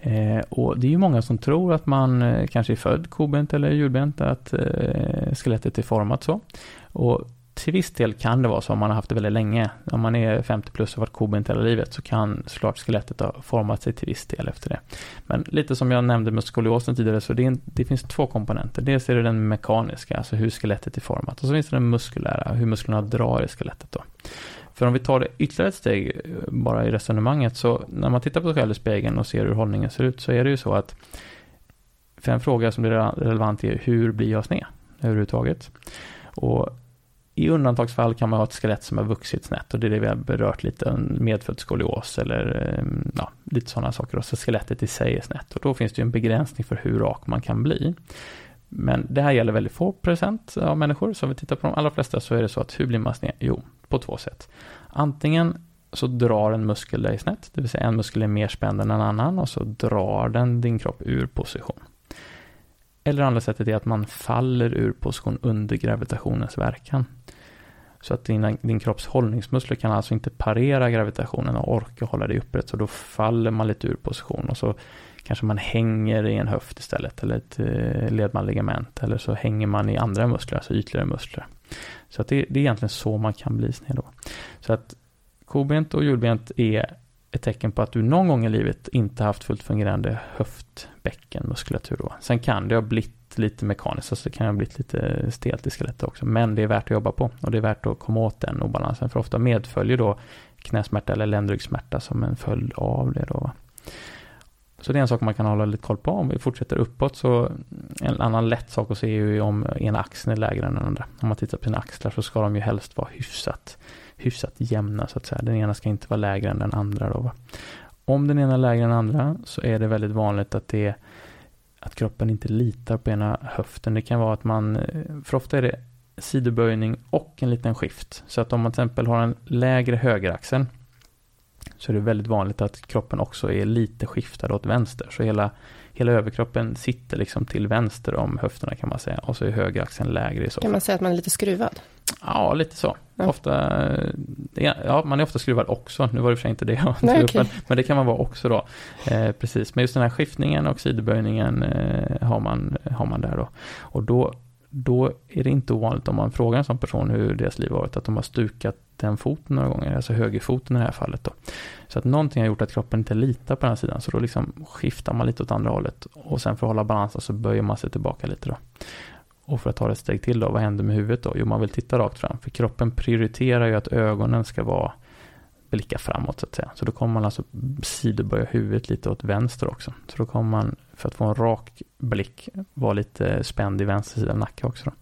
Eh, och det är ju många som tror att man eh, kanske är född kobent eller hjulbent, att skelettet är format så. Och till viss del kan det vara så om man har haft det väldigt länge. Om man är 50 plus och varit kobent hela livet så kan såklart skelettet ha format sig till viss del efter det. Men lite som jag nämnde med skoliosen tidigare så det, en, det, finns två komponenter. Dels är det den mekaniska, alltså hur skelettet är format. Och så finns det den muskulära, hur musklerna drar i skelettet då. För om vi tar det ytterligare ett steg eh, bara i resonemanget så när man tittar på sig själv i spegeln och ser hur hållningen ser ut så är det ju så att för en fråga som blir relevant är hur blir jag sned överhuvudtaget? Och i undantagsfall kan man ha ett skelett som har vuxit snett och det är det vi har berört lite, en medfödd skolios eller ehm, ja, lite sådana saker. Och så skelettet i sig är snett och då finns det ju en begränsning för hur rak man kan bli. Men det här gäller väldigt få procent av människor, så om vi tittar på de allra flesta så är det så att hur blir man sned? Jo, på två sätt. Antingen så drar en muskel dig snett, det vill säga en muskel är mer spänd än en annan och så drar den din kropp ur position. Eller andra sättet är att man faller ur position under gravitationens verkan. Så att din, din kropps hållningsmuskler kan alltså inte parera gravitationen och orka hålla dig upprätt. Så då faller man lite ur position och så kanske man hänger i en höft istället eller ett eh, ledmanligament. Eller så hänger man i andra muskler, alltså ytligare muskler. Så att det, det är egentligen så man kan bli sned då. Så att kobent och hjulbent är ett tecken på att du någon gång i livet inte haft fullt fungerande höftbäckenmuskulatur. Då. Sen kan det ha blivit lite mekaniskt, alltså det kan ha blivit lite stelt i skelettet också. Men det är värt att jobba på och det är värt att komma åt den obalansen. För ofta medföljer då knäsmärta eller ländryggsmärta som en följd av det. Då. Så det är en sak man kan hålla lite koll på. Om vi fortsätter uppåt så en annan lätt sak att se är ju om ena axeln är lägre än den andra. Om man tittar på sina axlar så ska de ju helst vara hyfsat hyfsat jämna så att säga. Den ena ska inte vara lägre än den andra då. Va? Om den ena är lägre än den andra så är det väldigt vanligt att det är att kroppen inte litar på ena höften. Det kan vara att man, eh, för ofta är det sidoböjning och en liten skift. Så att om man till exempel har en lägre högeraxel så är det väldigt vanligt att kroppen också är lite skiftad åt vänster. Så hela, hela överkroppen sitter liksom till vänster om höfterna kan man säga. Och så är högeraxeln lägre i så fall. Kan man säga att man är lite skruvad? Ja, lite så. Ja. Ofta, ja, man är ofta skruvad också. Nu var det för sig inte det jag Nej, okay. men det kan man vara också då. Eh, precis, men just den här skiftningen och sidoböjningen eh, har, man, har man där då. Och då, då är det inte ovanligt om man frågar en sån person hur deras liv varit, att de har stukat den foten några gånger, alltså högerfoten i det här fallet då. Så att någonting har gjort att kroppen inte litar på den här sidan, så då liksom skiftar man lite åt andra hållet och sen för att hålla balansen så böjer man sig tillbaka lite då. Och för att ta det ett steg till då, vad händer med huvudet då? Jo, man vill titta rakt fram. För kroppen prioriterar ju att ögonen ska vara blicka framåt så att säga. Så då kommer man alltså sidoböja huvudet lite åt vänster också. Så då kommer man, för att få en rak blick, vara lite spänd i vänster sida av nacken också. Då.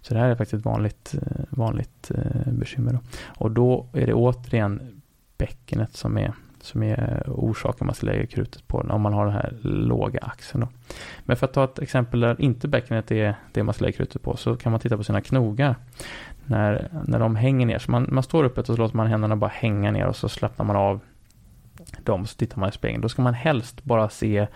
Så det här är faktiskt ett vanligt, eh, vanligt eh, bekymmer. Då. Och då är det återigen bäckenet som är som är orsaken man ska lägga krutet på om man har den här låga axeln. Då. Men för att ta ett exempel där inte bäckenet är det man ska lägga krutet på så kan man titta på sina knogar. När, när de hänger ner, så man, man står uppe och så låter man händerna bara hänga ner och så slappnar man av dem så tittar man i spegeln. Då ska man helst bara se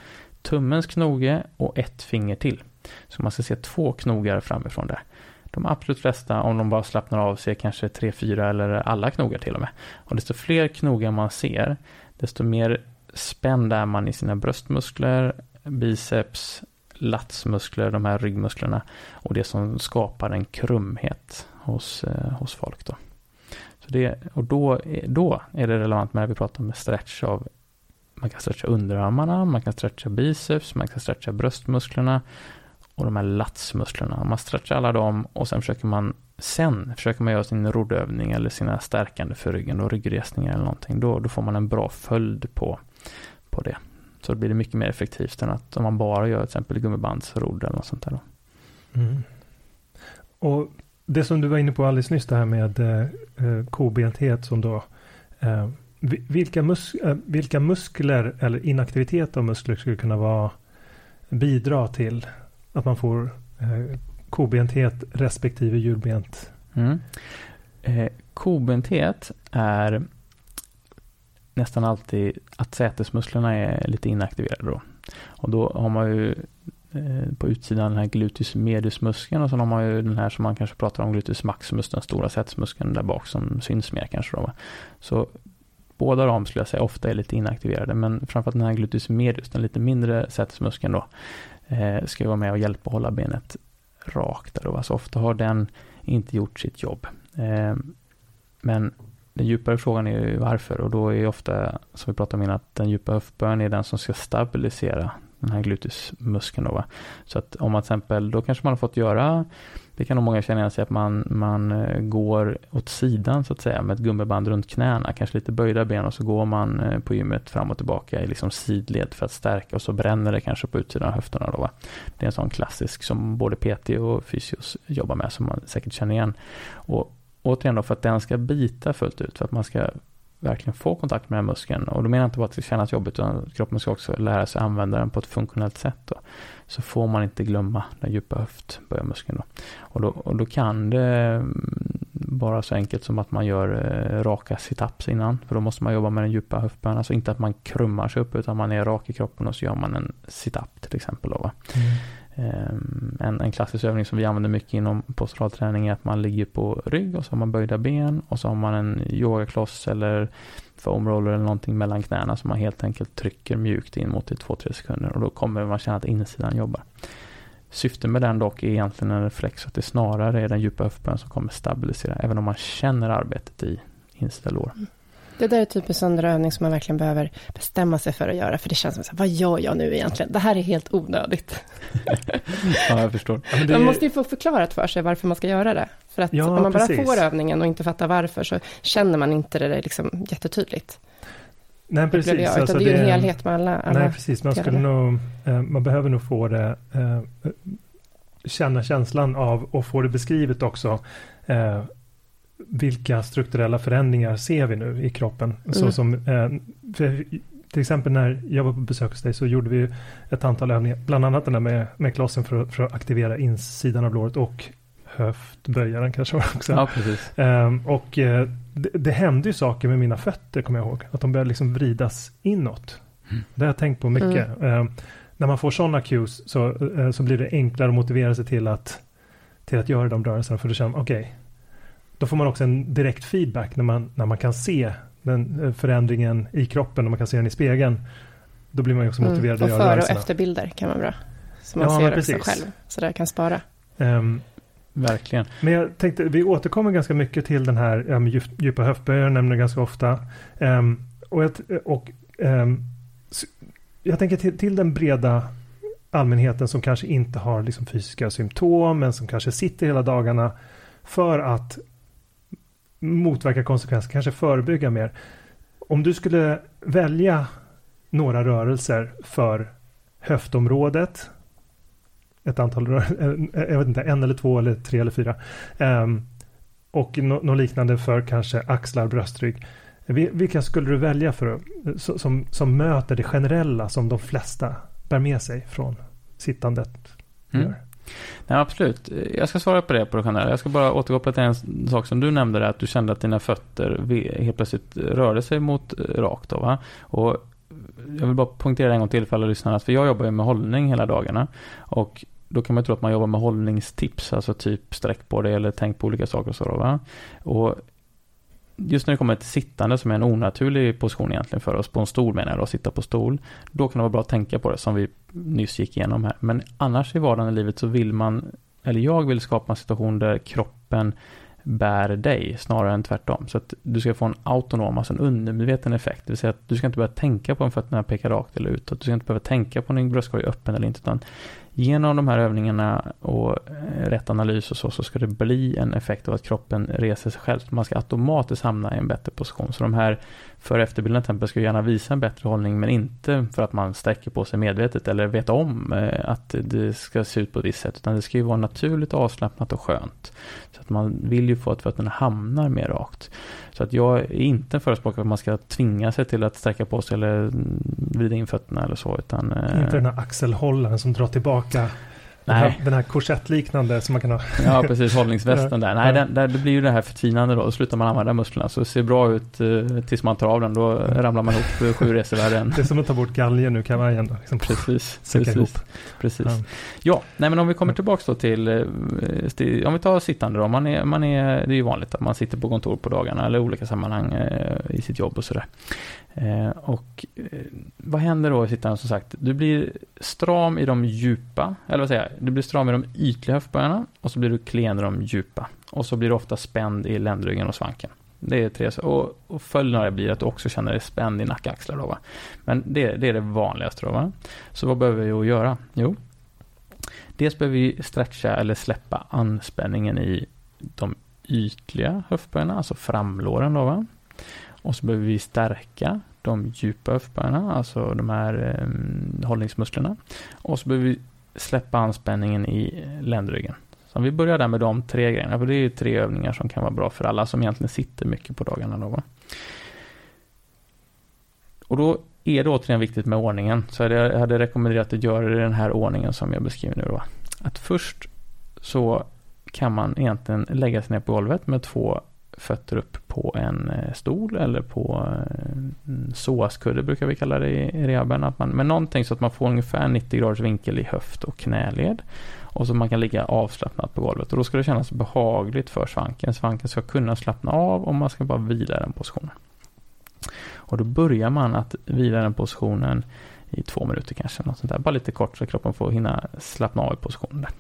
tummens knoge och ett finger till. Så man ska se två knogar framifrån där. De absolut flesta, om de bara slappnar av, ser kanske tre, fyra eller alla knogar till och med. Och desto fler knogar man ser, desto mer spänd är man i sina bröstmuskler, biceps, latsmuskler, de här ryggmusklerna och det som skapar en krumhet hos, eh, hos folk. Då. Så det, och då, eh, då är det relevant när vi pratar om stretch av man kan stretcha underarmarna, man kan stretcha biceps, man kan stretcha bröstmusklerna och de här latsmusklerna. Man stretchar alla dem och sen försöker man sen försöker man göra sin roddövning eller sina stärkande för ryggen och ryggresningar eller någonting. Då, då får man en bra följd på, på det. Så då blir det mycket mer effektivt än att om man bara gör till exempel gummibandsrodd eller något sånt där. Då. Mm. Och det som du var inne på alldeles nyss, det här med eh, eh kobenthet som då eh, vilka, mus eh, vilka muskler eller inaktivitet av muskler skulle kunna vara bidra till att man får eh, kobenthet respektive hjulbent? Mm. Eh, kobenthet är nästan alltid att sätesmusklerna är lite inaktiverade då. Och då har man ju Eh, på utsidan den här gluteus medius-muskeln och sen har man ju den här som man kanske pratar om gluteus maximus, den stora sätesmuskeln där bak som syns mer kanske då. Så båda de skulle jag säga ofta är lite inaktiverade men framförallt den här gluteus medius, den lite mindre sätesmuskeln då, eh, ska ju vara med och hjälpa att hålla benet rakt där då. Så ofta har den inte gjort sitt jobb. Eh, men den djupare frågan är ju varför och då är ofta, som vi pratade om innan, att den djupa höftböjen är den som ska stabilisera den här gluteusmuskeln då. Va? Så att om man till exempel, då kanske man har fått göra, det kan nog många känna igen sig att man, man eh, går åt sidan så att säga med ett gummiband runt knäna, kanske lite böjda ben och så går man eh, på gymmet fram och tillbaka i liksom sidled för att stärka och så bränner det kanske på utsidan av höfterna då. Va? Det är en sån klassisk som både PT och fysios jobbar med som man säkert känner igen. Och återigen då för att den ska bita fullt ut, för att man ska verkligen få kontakt med den muskeln. Och då menar jag inte bara att det ska kännas jobbigt, utan kroppen ska också lära sig använda den på ett funktionellt sätt. Då. Så får man inte glömma den djupa höftböjarmuskeln. Då. Och, då, och då kan det mm, vara så enkelt som att man gör eh, raka situps innan. För då måste man jobba med den djupa höftböjen. Alltså inte att man krummar sig upp, utan man är rak i kroppen och så gör man en situp till exempel. Då, mm. Ehm, en, en klassisk övning som vi använder mycket inom postural träning är att man ligger på rygg och så har man böjda ben och så har man en yogakloss eller foam roller eller någonting mellan knäna som man helt enkelt trycker mjukt in mot i 2-3 sekunder och då kommer man känna att insidan jobbar. Syftet med den dock är egentligen en reflex att det snarare är den djupa höftböjen som kommer stabilisera även om man känner arbetet i insida lår. Mm. Det där är typ en sån övning som man verkligen behöver bestämma sig för att göra. För det känns som, så här, vad gör jag nu egentligen? Det här är helt onödigt. ja, jag förstår. Ja, det... Man måste ju få förklarat för sig varför man ska göra det. För att ja, om man precis. bara får övningen och inte fattar varför så känner man inte det liksom jättetydligt. Nej, precis. Jag, utan alltså det är ju en helhet med alla, alla Nej, precis. Man, skulle nog, eh, man behöver nog få det, eh, känna känslan av och få det beskrivet också. Eh, vilka strukturella förändringar ser vi nu i kroppen? Mm. Så som, eh, till exempel när jag var på besök hos dig så gjorde vi ett antal övningar, bland annat den där med, med klossen för, för att aktivera insidan av låret och höftböjaren kanske också. Ja, precis. Um, och uh, det, det, hände ju saker med mina fötter, kommer jag ihåg. Att de började liksom vridas inåt. Mm. Det har jag tänkt på mycket. Mm. Um, när man får sådana cues så, uh, så blir det enklare att motivera sig till att, till att göra de rörelserna. För då känner man, okej, okay, då får man också en direkt feedback när man, när man kan se den eh, förändringen i kroppen och man kan se den i spegeln. Då blir man ju också mm, motiverad mm, och att göra före och efterbilder kan man bra. Så man ja, ser också själv, så där kan spara. Um, Verkligen. Men jag tänkte, vi återkommer ganska mycket till den här um, djupa höftböjar, nämner ganska ofta. Um, och jag, och, um, jag tänker till, till, den breda allmänheten som kanske inte har liksom, fysiska symptom, men som kanske sitter hela dagarna för att motverka konsekvenser, kanske förebygga mer. Om du skulle välja några rörelser för höftområdet, ett antal rörelser, eh, eh, jag vet inte, en eller två eller tre eller fyra, ehm, och något liknande för kanske axlar, bröstrygg. Vilka skulle du välja för som, som möter det generella som de flesta bär med sig från sittandet? Mm. Nej, absolut. Jag ska svara på det på det generella. Jag ska bara återkoppla till en sak som du nämnde, där, att du kände att dina fötter helt plötsligt rörde sig mot eh, rakt. Då, va? Och jag vill bara poängtera en gång till för alla lyssnare, för jag jobbar ju med hållning hela dagarna. Och då kan man tro att man jobbar med hållningstips, alltså typ sträck på det eller tänk på olika saker och så. Då, va? Och just när det kommer till sittande som är en onaturlig position egentligen för oss på en stol menar jag då, att sitta på stol. Då kan det vara bra att tänka på det som vi nyss gick igenom här. Men annars i vardagen i livet så vill man, eller jag vill skapa en situation där kroppen bär dig snarare än tvärtom. Så att du ska få en autonom, alltså en undermedveten effekt. Det vill säga att du ska inte behöva tänka på om fötterna pekar rakt eller utåt. Du ska inte behöva tänka på om din bröstkorg är öppen eller inte. Utan Genom de här övningarna och eh, rätt analys och så, så ska det bli en effekt av att kroppen reser sig själv. Man ska automatiskt hamna i en bättre position. Så de här för och till tempel ska gärna visa en bättre hållning, men inte för att man sträcker på sig medvetet eller vet om eh, att det ska se ut på ett visst sätt, utan det ska ju vara naturligt avslappnat och skönt. Så att man vill ju få att fötterna hamnar mer rakt. Så att jag är inte en förespråkare att man ska tvinga sig till att sträcka på sig eller mm, vrida in fötterna eller så, utan... Eh, inte den här axelhållaren som drar tillbaka här, den här korsettliknande som man kan ha. Ja, precis. Hållningsvästen där. Nej, den, där, det blir ju det här förtvinande då. Då slutar man använda musklerna. Så det ser bra ut eh, tills man tar av den. Då ramlar man ihop sju resevärden. Det är som att ta bort galgen nu kavajen. Då, liksom. Precis. precis. Ihop. precis. Ja. ja, nej men om vi kommer tillbaka då till, eh, till om vi tar sittande då. Man är, man är, det är ju vanligt att man sitter på kontor på dagarna eller olika sammanhang eh, i sitt jobb och sådär. Eh, och eh, vad händer då i sittande som sagt? Du blir stram i de djupa, eller vad säger jag? Du blir stram i de ytliga höftböjarna och så blir du klen i de djupa. Och så blir du ofta spänd i ländryggen och svanken. Det är tre, och, och följden av det blir att du också känner dig spänd i nackaxlar då va. Men det, det är det vanligaste då va. Så vad behöver vi göra? Jo, dels behöver vi stretcha eller släppa anspänningen i de ytliga höftböjarna, alltså framlåren då va. Och så behöver vi stärka de djupa höftböjarna, alltså de här eh, hållningsmusklerna. Och så behöver vi släppa anspänningen i ländryggen. Så om vi börjar där med de tre grejerna, för det är ju tre övningar som kan vara bra för alla som egentligen sitter mycket på dagarna. Då. Och då är det återigen viktigt med ordningen. Så jag hade rekommenderat att göra det i den här ordningen som jag beskriver nu. Då. Att först så kan man egentligen lägga sig ner på golvet med två fötter upp på en eh, stol eller på eh, en eh, brukar vi kalla det i rehaben. Att man, men någonting så att man får ungefär 90 graders vinkel i höft och knäled. Och så man kan ligga avslappnat på golvet. Och då ska det kännas behagligt för svanken. Svanken ska kunna slappna av och man ska bara vila i den positionen. Och då börjar man att vila den positionen i två minuter kanske. Något sånt där. Bara lite kort så kroppen får hinna slappna av i positionen. Där.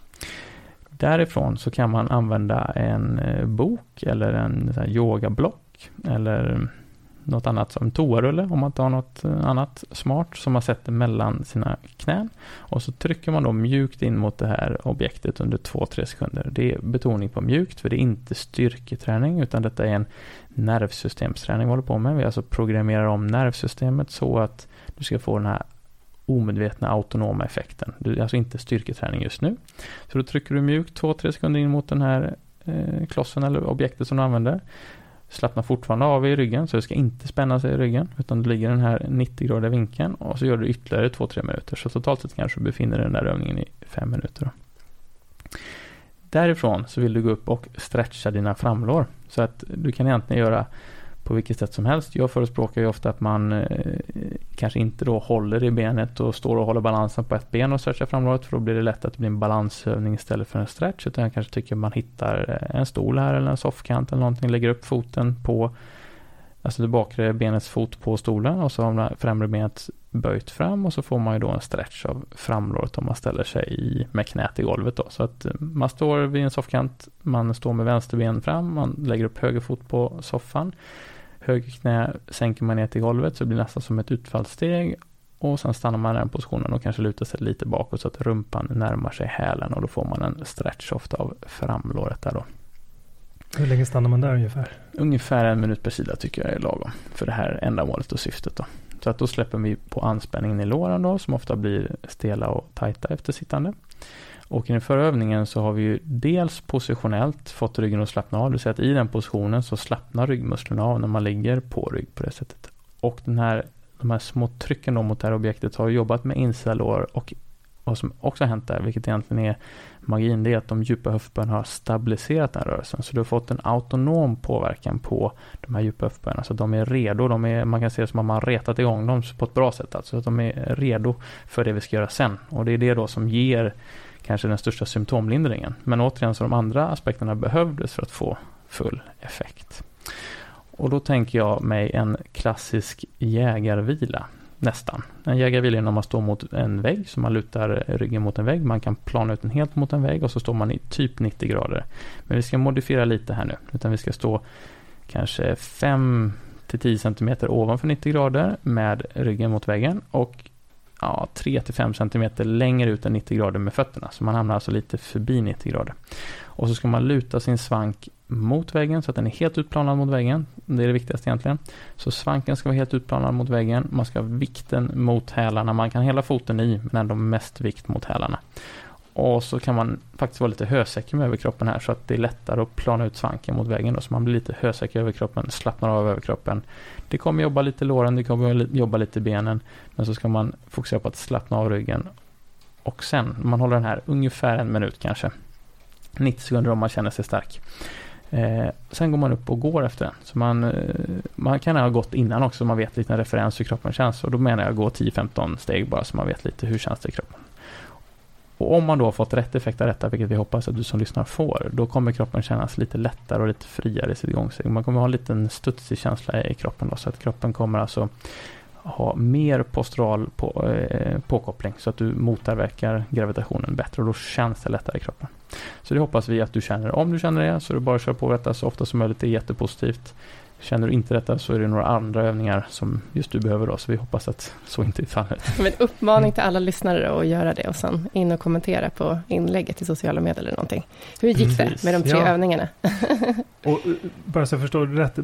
Därifrån så kan man använda en eh, bok eller en yogablock eller något annat som toarulle om man inte har något eh, annat smart som man sätter mellan sina knän. Och så trycker man då mjukt in mot det här objektet under 2-3 sekunder. Det är betoning på mjukt för det är inte styrketräning utan detta är en nervsystemsträning vi håller på med. Vi alltså programmerar om nervsystemet så att du ska få den här omedvetna autonoma effekten. Det är alltså inte styrketräning just nu. Så då trycker du mjukt 2-3 sekunder in mot den här eh, klossen eller objektet som du använder. Slappna fortfarande av i ryggen så det ska inte spänna sig i ryggen utan du ligger i den här 90-gradiga vinkeln och så gör du ytterligare 2-3 minuter. Så totalt sett kanske du befinner dig i den där övningen i 5 minuter. Då. Därifrån så vill du gå upp och stretcha dina framlår så att du kan egentligen göra på vilket sätt som helst. Jag förespråkar ju ofta att man eh, kanske inte då håller i benet och står och håller balansen på ett ben och stretchar framlåret för då blir det lätt att det blir en balansövning istället för en stretch. Utan jag kanske tycker man hittar eh, en stol här eller en soffkant eller någonting, lägger upp foten på alltså det bakre benets fot på stolen och så har man främre benet böjt fram och så får man ju då en stretch av framlåret om man ställer sig i, med knät i golvet då. Så att eh, man står vid en soffkant, man står med vänster ben fram, man lägger upp höger fot på soffan höger knä sänker man ner till golvet så det blir nästan som ett utfallssteg och sen stannar man i den positionen och kanske lutar sig lite bakåt så att rumpan närmar sig hälen och då får man en stretch ofta av framlåret där då. Hur länge stannar man där ungefär? Ungefär en minut per sida tycker jag är lagom för det här ändamålet och syftet då. Så att då släpper vi på anspänningen i låren då som ofta blir stela och tajta efter sittande. Och i den förra övningen så har vi ju dels positionellt fått ryggen att slappna av. Det vill säga att i den positionen så slappnar ryggmusklerna av när man ligger på rygg på det sättet. Och den här, de här små trycken då mot det här objektet har jobbat med insialår och vad som också har hänt där, vilket egentligen är magin, det är att de djupa höftböjarna har stabiliserat den rörelsen. Så du har fått en autonom påverkan på de här djupa höftböjarna. Så de är redo, de är, man kan se det som att man retat igång dem på ett bra sätt. Alltså att de är redo för det vi ska göra sen. Och det är det då som ger kanske den största symptomlindringen. Men återigen så de andra aspekterna behövdes för att få full effekt. Och då tänker jag mig en klassisk jägarvila. Nästan. En jägarvila är när man står mot en vägg, så man lutar ryggen mot en vägg. Man kan plana ut den helt mot en vägg och så står man i typ 90 grader. Men vi ska modifiera lite här nu, utan vi ska stå kanske 5 10 cm ovanför 90 grader med ryggen mot väggen och ja, 3-5 cm längre ut än 90 grader med fötterna. Så man hamnar alltså lite förbi 90 grader. Och så ska man luta sin svank mot väggen så att den är helt utplanad mot väggen. Det är det viktigaste egentligen. Så svanken ska vara helt utplanad mot väggen. Man ska ha vikten mot hälarna. Man kan hela foten i men ändå mest vikt mot hälarna. Och så kan man faktiskt vara lite hösäker med överkroppen här så att det är lättare att plana ut svanken mot väggen då, så man blir lite hösäker i överkroppen, slappnar av överkroppen. Det kommer jobba lite låren, det kommer jobba lite benen, men så ska man fokusera på att slappna av ryggen. Och sen, man håller den här ungefär en minut kanske. 90 sekunder om man känner sig stark. Eh, sen går man upp och går efter den. Så man, eh, man kan ha gått innan också, så man vet lite referens hur kroppen känns. Och då menar jag gå 10-15 steg bara, så man vet lite hur känns det i kroppen. Och om man då har fått rätt effekt av detta, vilket vi hoppas att du som lyssnar får, då kommer kroppen kännas lite lättare och lite friare i sitt gångsteg. Man kommer ha en liten studsig känsla i kroppen då, så att kroppen kommer alltså ha mer postural på, eh, påkoppling så att du motverkar gravitationen bättre och då känns det lättare i kroppen. Så det hoppas vi att du känner. Om du känner det så är det bara att köra på detta så ofta som möjligt. Det är jättepositivt. Känner du inte detta så är det några andra övningar som just du behöver då, så vi hoppas att så inte är fallet. Men uppmaning till alla lyssnare att göra det och sen in och kommentera på inlägget i sociala medier eller någonting. Hur gick Precis. det med de tre ja. övningarna? och eh, bara så jag förstår rätt,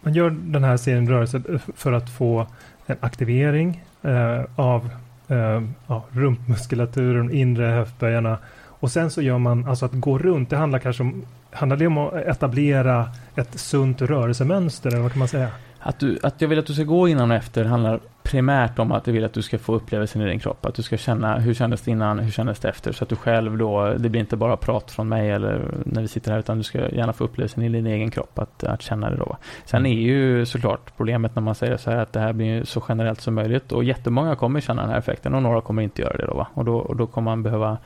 man gör den här serien rörelser för att få en aktivering eh, av eh, ja, rumpmuskulaturen, inre höftböjarna och sen så gör man, alltså att gå runt, det handlar kanske om, handlar det om att etablera ett sunt rörelsemönster eller vad kan man säga? Att, du, att jag vill att du ska gå innan och efter handlar primärt om att jag vill att du ska få upplevelsen i din kropp. Att du ska känna hur kändes det innan, hur kändes det efter. Så att du själv då, det blir inte bara prat från mig eller när vi sitter här utan du ska gärna få upplevelsen i din egen kropp att, att känna det då. Sen är ju såklart problemet när man säger så här att det här blir så generellt som möjligt och jättemånga kommer känna den här effekten och några kommer inte göra det då. Va? Och, då och då kommer man behöva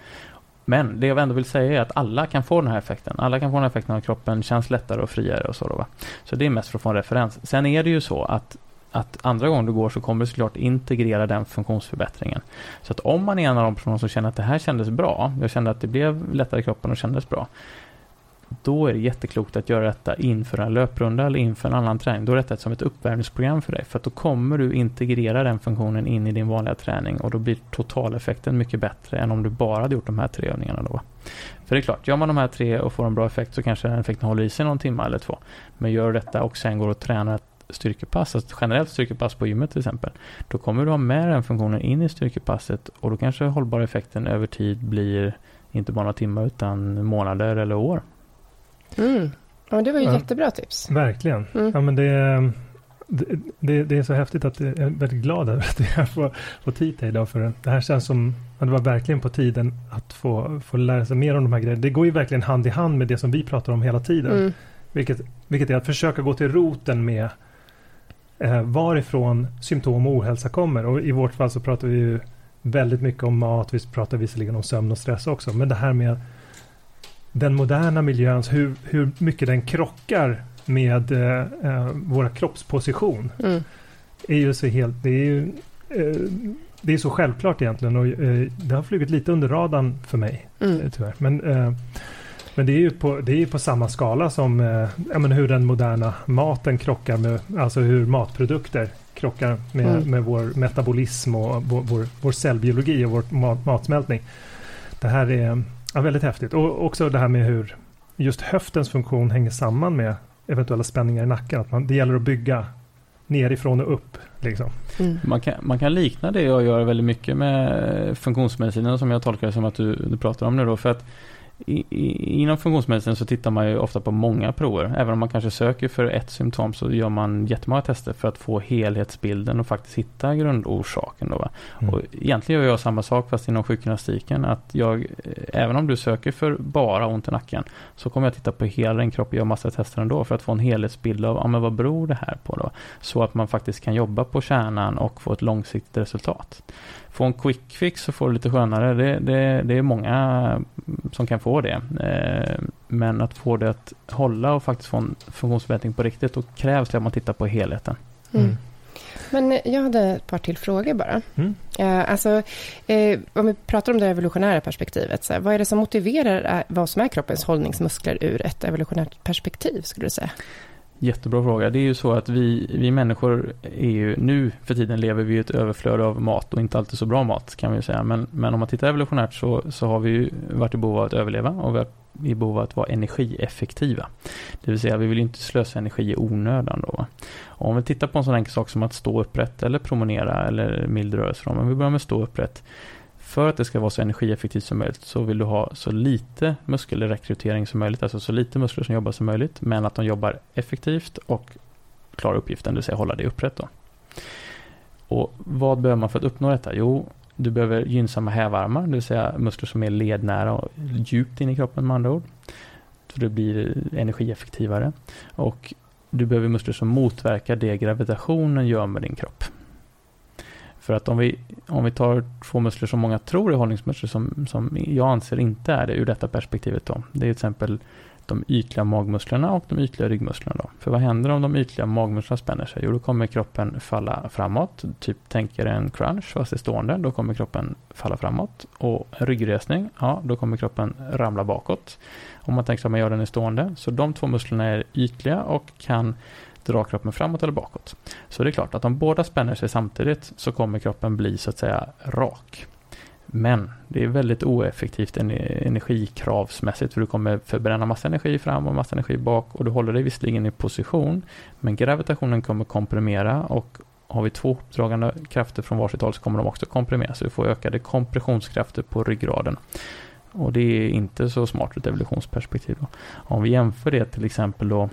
men det jag ändå vill säga är att alla kan få den här effekten. Alla kan få den här effekten av kroppen känns lättare och friare och så då, va? Så det är mest för att få en referens. Sen är det ju så att att andra gången du går så kommer du såklart integrera den funktionsförbättringen. Så att om man är en av de personer som känner att det här kändes bra, jag kände att det blev lättare i kroppen och kändes bra, då är det jätteklokt att göra detta inför en löprunda eller inför en annan träning. Då är detta som ett uppvärmningsprogram för dig. För att då kommer du integrera den funktionen in i din vanliga träning och då blir totaleffekten mycket bättre än om du bara hade gjort de här tre övningarna då. För det är klart, gör man de här tre och får en bra effekt så kanske den effekten håller i sig någon timme eller två. Men gör detta och sen går och tränar ett styrkepass, alltså ett generellt styrkepass på gymmet till exempel, då kommer du ha med den funktionen in i styrkepasset och då kanske hållbara effekten över tid blir inte bara några timmar utan månader eller år. Mm. Ja, det var ju ja, jättebra tips. Verkligen. Mm. Ja, men det, det, det, är så häftigt att jag är väldigt glad över att jag får, får tid till idag. För det här känns som att det var verkligen på tiden att få, få lära sig mer om de här grejerna. Det går ju verkligen hand i hand med det som vi pratar om hela tiden. Mm. Vilket, vilket är att försöka gå till roten med eh, varifrån symptom och ohälsa kommer. Och i vårt fall så pratar vi ju väldigt mycket om mat. Vi pratar visserligen om sömn och stress också. Men det här med den moderna miljön, hur, hur mycket den krockar med eh, eh, våra kroppsposition. Mm. är ju så helt, det är ju eh, det är så självklart egentligen och eh, det har flugit lite under radarn för mig. Mm. Eh, tyvärr. Men, eh, men det är ju på, det är på samma skala som eh, menar, hur den moderna maten krockar med, alltså hur matprodukter krockar med, mm. med vår metabolism och vår, vår, vår cellbiologi och vår mat, matsmältning. Det här är Ja, väldigt häftigt. Och också det här med hur just höftens funktion hänger samman med eventuella spänningar i nacken. Att man, det gäller att bygga nerifrån och upp. Liksom. Mm. Man, kan, man kan likna det och göra väldigt mycket med funktionsmedicinen som jag tolkar det som att du, du pratar om nu då. För att i, i, inom funktionsmedicin så tittar man ju ofta på många prover. Även om man kanske söker för ett symptom så gör man jättemånga tester för att få helhetsbilden och faktiskt hitta grundorsaken. Då, mm. och egentligen gör jag samma sak fast inom sjukgymnastiken. Att jag, även om du söker för bara ont i nacken så kommer jag titta på hela din kropp och göra massa tester ändå för att få en helhetsbild av ja, men vad beror det här på. Då? Så att man faktiskt kan jobba på kärnan och få ett långsiktigt resultat få en quick fix och få det lite skönare, det, det, det är många som kan få det. Eh, men att få det att hålla och faktiskt få en funktionsförbättring på riktigt, då krävs det att man tittar på helheten. Mm. mm. Men jag hade ett par till frågor bara. Mm. Uh, alltså, om vi pratar om det evolutionära perspektivet, så här, vad är det som motiverar vad som är kroppens hållningsmuskler ur ett evolutionärt perspektiv, skulle du säga? Jättebra fråga. Det är ju så att vi, vi människor är ju, nu för tiden lever vi i ett överflöd av mat och inte alltid så bra mat kan vi säga. Men, men om man tittar evolutionärt så, så har vi ju varit i behov av att överleva och vi har i behov av att vara energieffektiva. Det vill säga vi vill inte slösa energi i onödan då. Och om vi tittar på en sån enkel sak som att stå upprätt eller promenera eller mild rörelse. Om vi börjar med att stå upprätt för att det ska vara så energieffektivt som möjligt så vill du ha så lite muskelrekrytering som möjligt, alltså så lite muskler som jobbar som möjligt, men att de jobbar effektivt och klarar uppgiften, det vill säga hålla det upprätt. Då. Och vad behöver man för att uppnå detta? Jo, du behöver gynnsamma hävarmar, det vill säga muskler som är lednära och djupt in i kroppen med andra ord. Så det blir energieffektivare. Och du behöver muskler som motverkar det gravitationen gör med din kropp. För att om vi, om vi tar två muskler som många tror är hållningsmuskler som, som jag anser inte är det ur detta perspektivet då. Det är till exempel de ytliga magmusklerna och de ytliga ryggmusklerna. Då. För vad händer om de ytliga magmusklerna spänner sig? Jo, då kommer kroppen falla framåt. Typ tänker en crunch fast det är stående. Då kommer kroppen falla framåt. Och ryggresning, ja, då kommer kroppen ramla bakåt. Om man tänker sig att man gör den i stående. Så de två musklerna är ytliga och kan dra kroppen framåt eller bakåt. Så det är klart att om båda spänner sig samtidigt så kommer kroppen bli så att säga rak. Men det är väldigt oeffektivt energikravsmässigt för du kommer förbränna massa energi fram och massa energi bak och du håller dig visserligen i position men gravitationen kommer komprimera och har vi två uppdragande krafter från varsitt håll så kommer de också komprimera så du får ökade kompressionskrafter på ryggraden. Och det är inte så smart ur ett evolutionsperspektiv. Då. Om vi jämför det till exempel då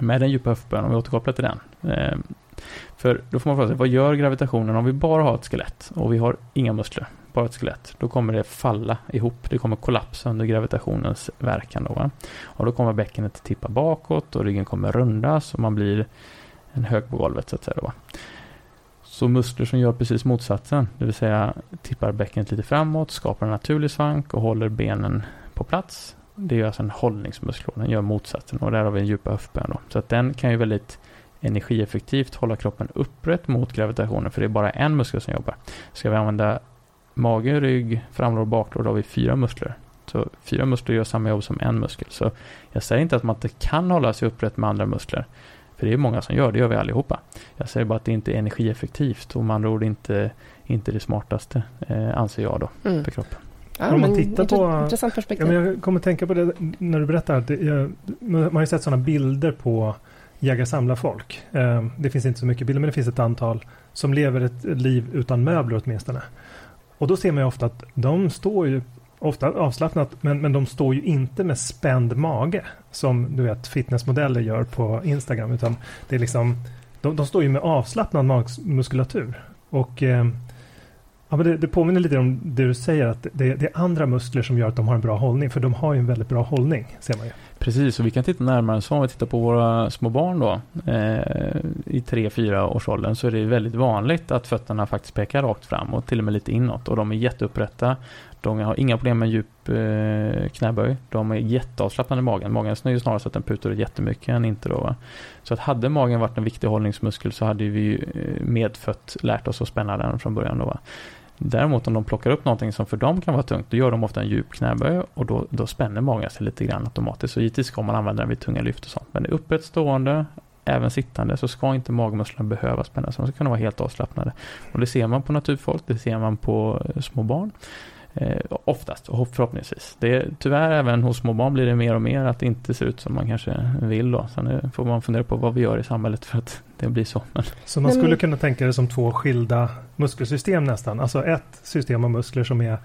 med den djupa höftböjen, om vi återkopplar till den. Eh, för då får man fråga sig, vad gör gravitationen om vi bara har ett skelett och vi har inga muskler, bara ett skelett? Då kommer det falla ihop, det kommer kollapsa under gravitationens verkan då. Va? Och då kommer bäckenet tippa bakåt och ryggen kommer rundas och man blir en hög på golvet så att säga. Då. Så muskler som gör precis motsatsen, det vill säga tippar bäckenet lite framåt, skapar en naturlig svank och håller benen på plats det är alltså en hållningsmuskel, den gör motsatsen och där har vi en djupa höftböjen Så att den kan ju väldigt energieffektivt hålla kroppen upprätt mot gravitationen för det är bara en muskel som jobbar. Ska vi använda mage, rygg, framlår och baklår då har vi fyra muskler. Så fyra muskler gör samma jobb som en muskel. Så jag säger inte att man inte kan hålla sig upprätt med andra muskler. För det är många som gör, det gör vi allihopa. Jag säger bara att det inte är energieffektivt och med andra ord inte, inte det smartaste, eh, anser jag då, mm. för kroppen. Ja, om man tittar på... Intressant perspektiv. Ja, jag kommer tänka på det när du berättar. Att det, man har ju sett sådana bilder på jägar-samlar-folk. Eh, det finns inte så mycket bilder, men det finns ett antal som lever ett liv utan möbler åtminstone. Och då ser man ju ofta att de står ju ofta avslappnat, men, men de står ju inte med spänd mage som du vet fitnessmodeller gör på Instagram, utan det är liksom de, de står ju med avslappnad magmuskulatur. Och eh, Ja, men det, det påminner lite om det du säger att det, det, är andra muskler som gör att de har en bra hållning. För de har ju en väldigt bra hållning, ser man ju. Precis, och vi kan titta närmare så om vi tittar på våra små barn då. Eh, I 3-4 årsåldern så är det väldigt vanligt att fötterna faktiskt pekar rakt fram och till och med lite inåt. Och de är jätteupprätta. De har inga problem med djup eh, knäböj. De är jätteavslappnade i magen. Magen snöjer snarare så att den putar ut jättemycket än inte då. Va? Så att hade magen varit en viktig hållningsmuskel så hade vi ju eh, medfött lärt oss att spänna den från början då. Va? Däremot om de plockar upp någonting som för dem kan vara tungt, då gör de ofta en djup knäböj och då, då spänner magen sig lite grann automatiskt. Så givetvis ska man använda den vid tunga lyft och sånt. Men upprätt stående, även sittande, så ska inte magmusklerna behöva spännas. De ska kunna vara helt avslappnade. Och det ser man på naturfolk, det ser man på eh, små barn. Eh, oftast, och förhoppningsvis. Det är, tyvärr även hos små barn blir det mer och mer att det inte ser ut som man kanske vill då. Sen får man fundera på vad vi gör i samhället för att det blir så. Så man skulle kunna tänka det som två skilda muskelsystem nästan. Alltså ett system av muskler som är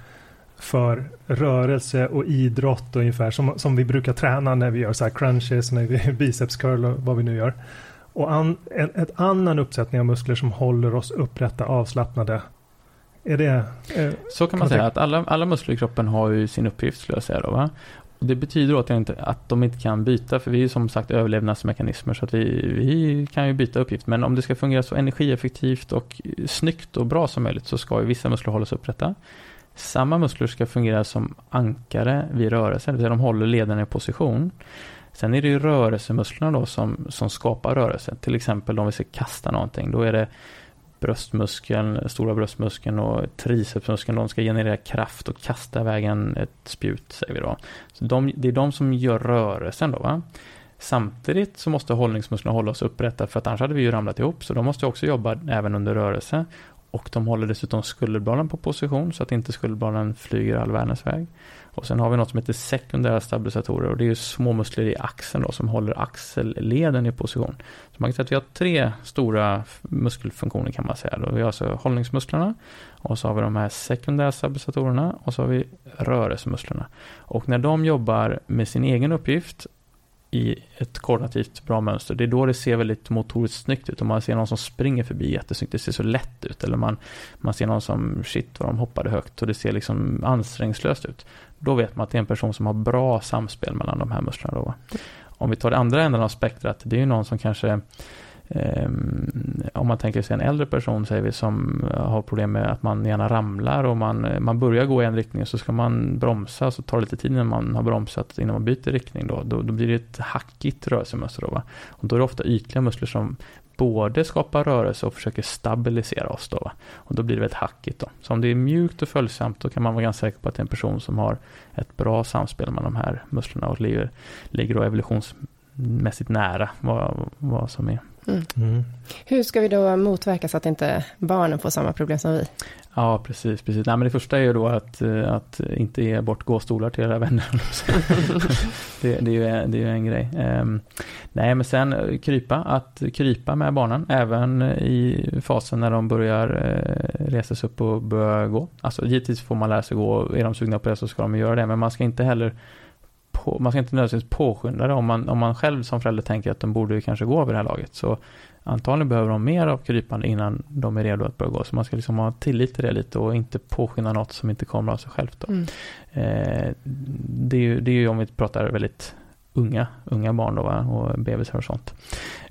för rörelse och idrott ungefär som, som vi brukar träna när vi gör så här crunches, när vi biceps curl och vad vi nu gör. Och an, ett, ett annan uppsättning av muskler som håller oss upprätta, avslappnade är det, eh, så kan man säga att alla, alla muskler i kroppen har ju sin uppgift skulle jag säga då va. Det betyder då att, inte, att de inte kan byta, för vi är ju som sagt överlevnadsmekanismer så att vi, vi kan ju byta uppgift. Men om det ska fungera så energieffektivt och snyggt och bra som möjligt så ska ju vissa muskler hållas upprätta. Samma muskler ska fungera som ankare vid rörelse, det vill säga de håller lederna i position. Sen är det ju rörelsemusklerna då som, som skapar rörelse. Till exempel om vi ska kasta någonting, då är det bröstmuskeln, stora bröstmuskeln och tricepsmuskeln, de ska generera kraft och kasta iväg ett spjut, säger vi då. Så de, det är de som gör rörelsen då, va? Samtidigt så måste hållningsmusklerna hålla oss upprätta för att annars hade vi ju ramlat ihop. Så de måste också jobba även under rörelse. Och de håller dessutom skulderbladen på position så att inte skulderbladen flyger all världens väg. Och sen har vi något som heter sekundära stabilisatorer och det är ju små muskler i axeln då, som håller axelleden i position. Så man kan säga att vi har tre stora muskelfunktioner kan man säga. Då. Vi har alltså hållningsmusklerna och så har vi de här sekundära stabilisatorerna och så har vi rörelsemusklerna. Och när de jobbar med sin egen uppgift i ett koordinativt bra mönster. Det är då det ser väldigt motoriskt snyggt ut. Om man ser någon som springer förbi jättesnyggt, det ser så lätt ut. Eller man, man ser någon som, shit vad de hoppade högt och det ser liksom ansträngningslöst ut. Då vet man att det är en person som har bra samspel mellan de här musklerna. Då. Om vi tar det andra änden av spektrat, det är ju någon som kanske Ehm, om man tänker sig en äldre person säger vi som har problem med att man gärna ramlar och man, man börjar gå i en riktning så ska man bromsa så tar det lite tid innan man har bromsat innan man byter riktning då. Då, då blir det ett hackigt rörelsemönster då va. Och då är det ofta ytliga muskler som både skapar rörelse och försöker stabilisera oss då. Va? Och då blir det väldigt hackigt då. Så om det är mjukt och följsamt då kan man vara ganska säker på att det är en person som har ett bra samspel med de här musklerna och ligger, ligger då evolutionsmässigt nära vad, vad som är Mm. Mm. Hur ska vi då motverka så att inte barnen får samma problem som vi? Ja, precis. precis. Nej, men det första är ju då att, eh, att inte ge bort gåstolar till era vänner. det, det, är ju, det är ju en grej. Um, nej, men sen eh, krypa. Att krypa med barnen, även i fasen när de börjar uh, resa sig upp och börja gå. Alltså givetvis får man lära sig gå. Är de sugna på det så ska de göra det. Men man ska inte heller på, man ska inte nödvändigtvis påskynda det om man, om man själv som förälder tänker att de borde kanske gå över det här laget. Så antagligen behöver de mer av krypande innan de är redo att börja gå. Så man ska liksom ha tillit till det lite och inte påskynda något som inte kommer av sig självt. Mm. Eh, det, är ju, det är ju om vi pratar väldigt unga, unga barn då, va? och bebisar och sånt.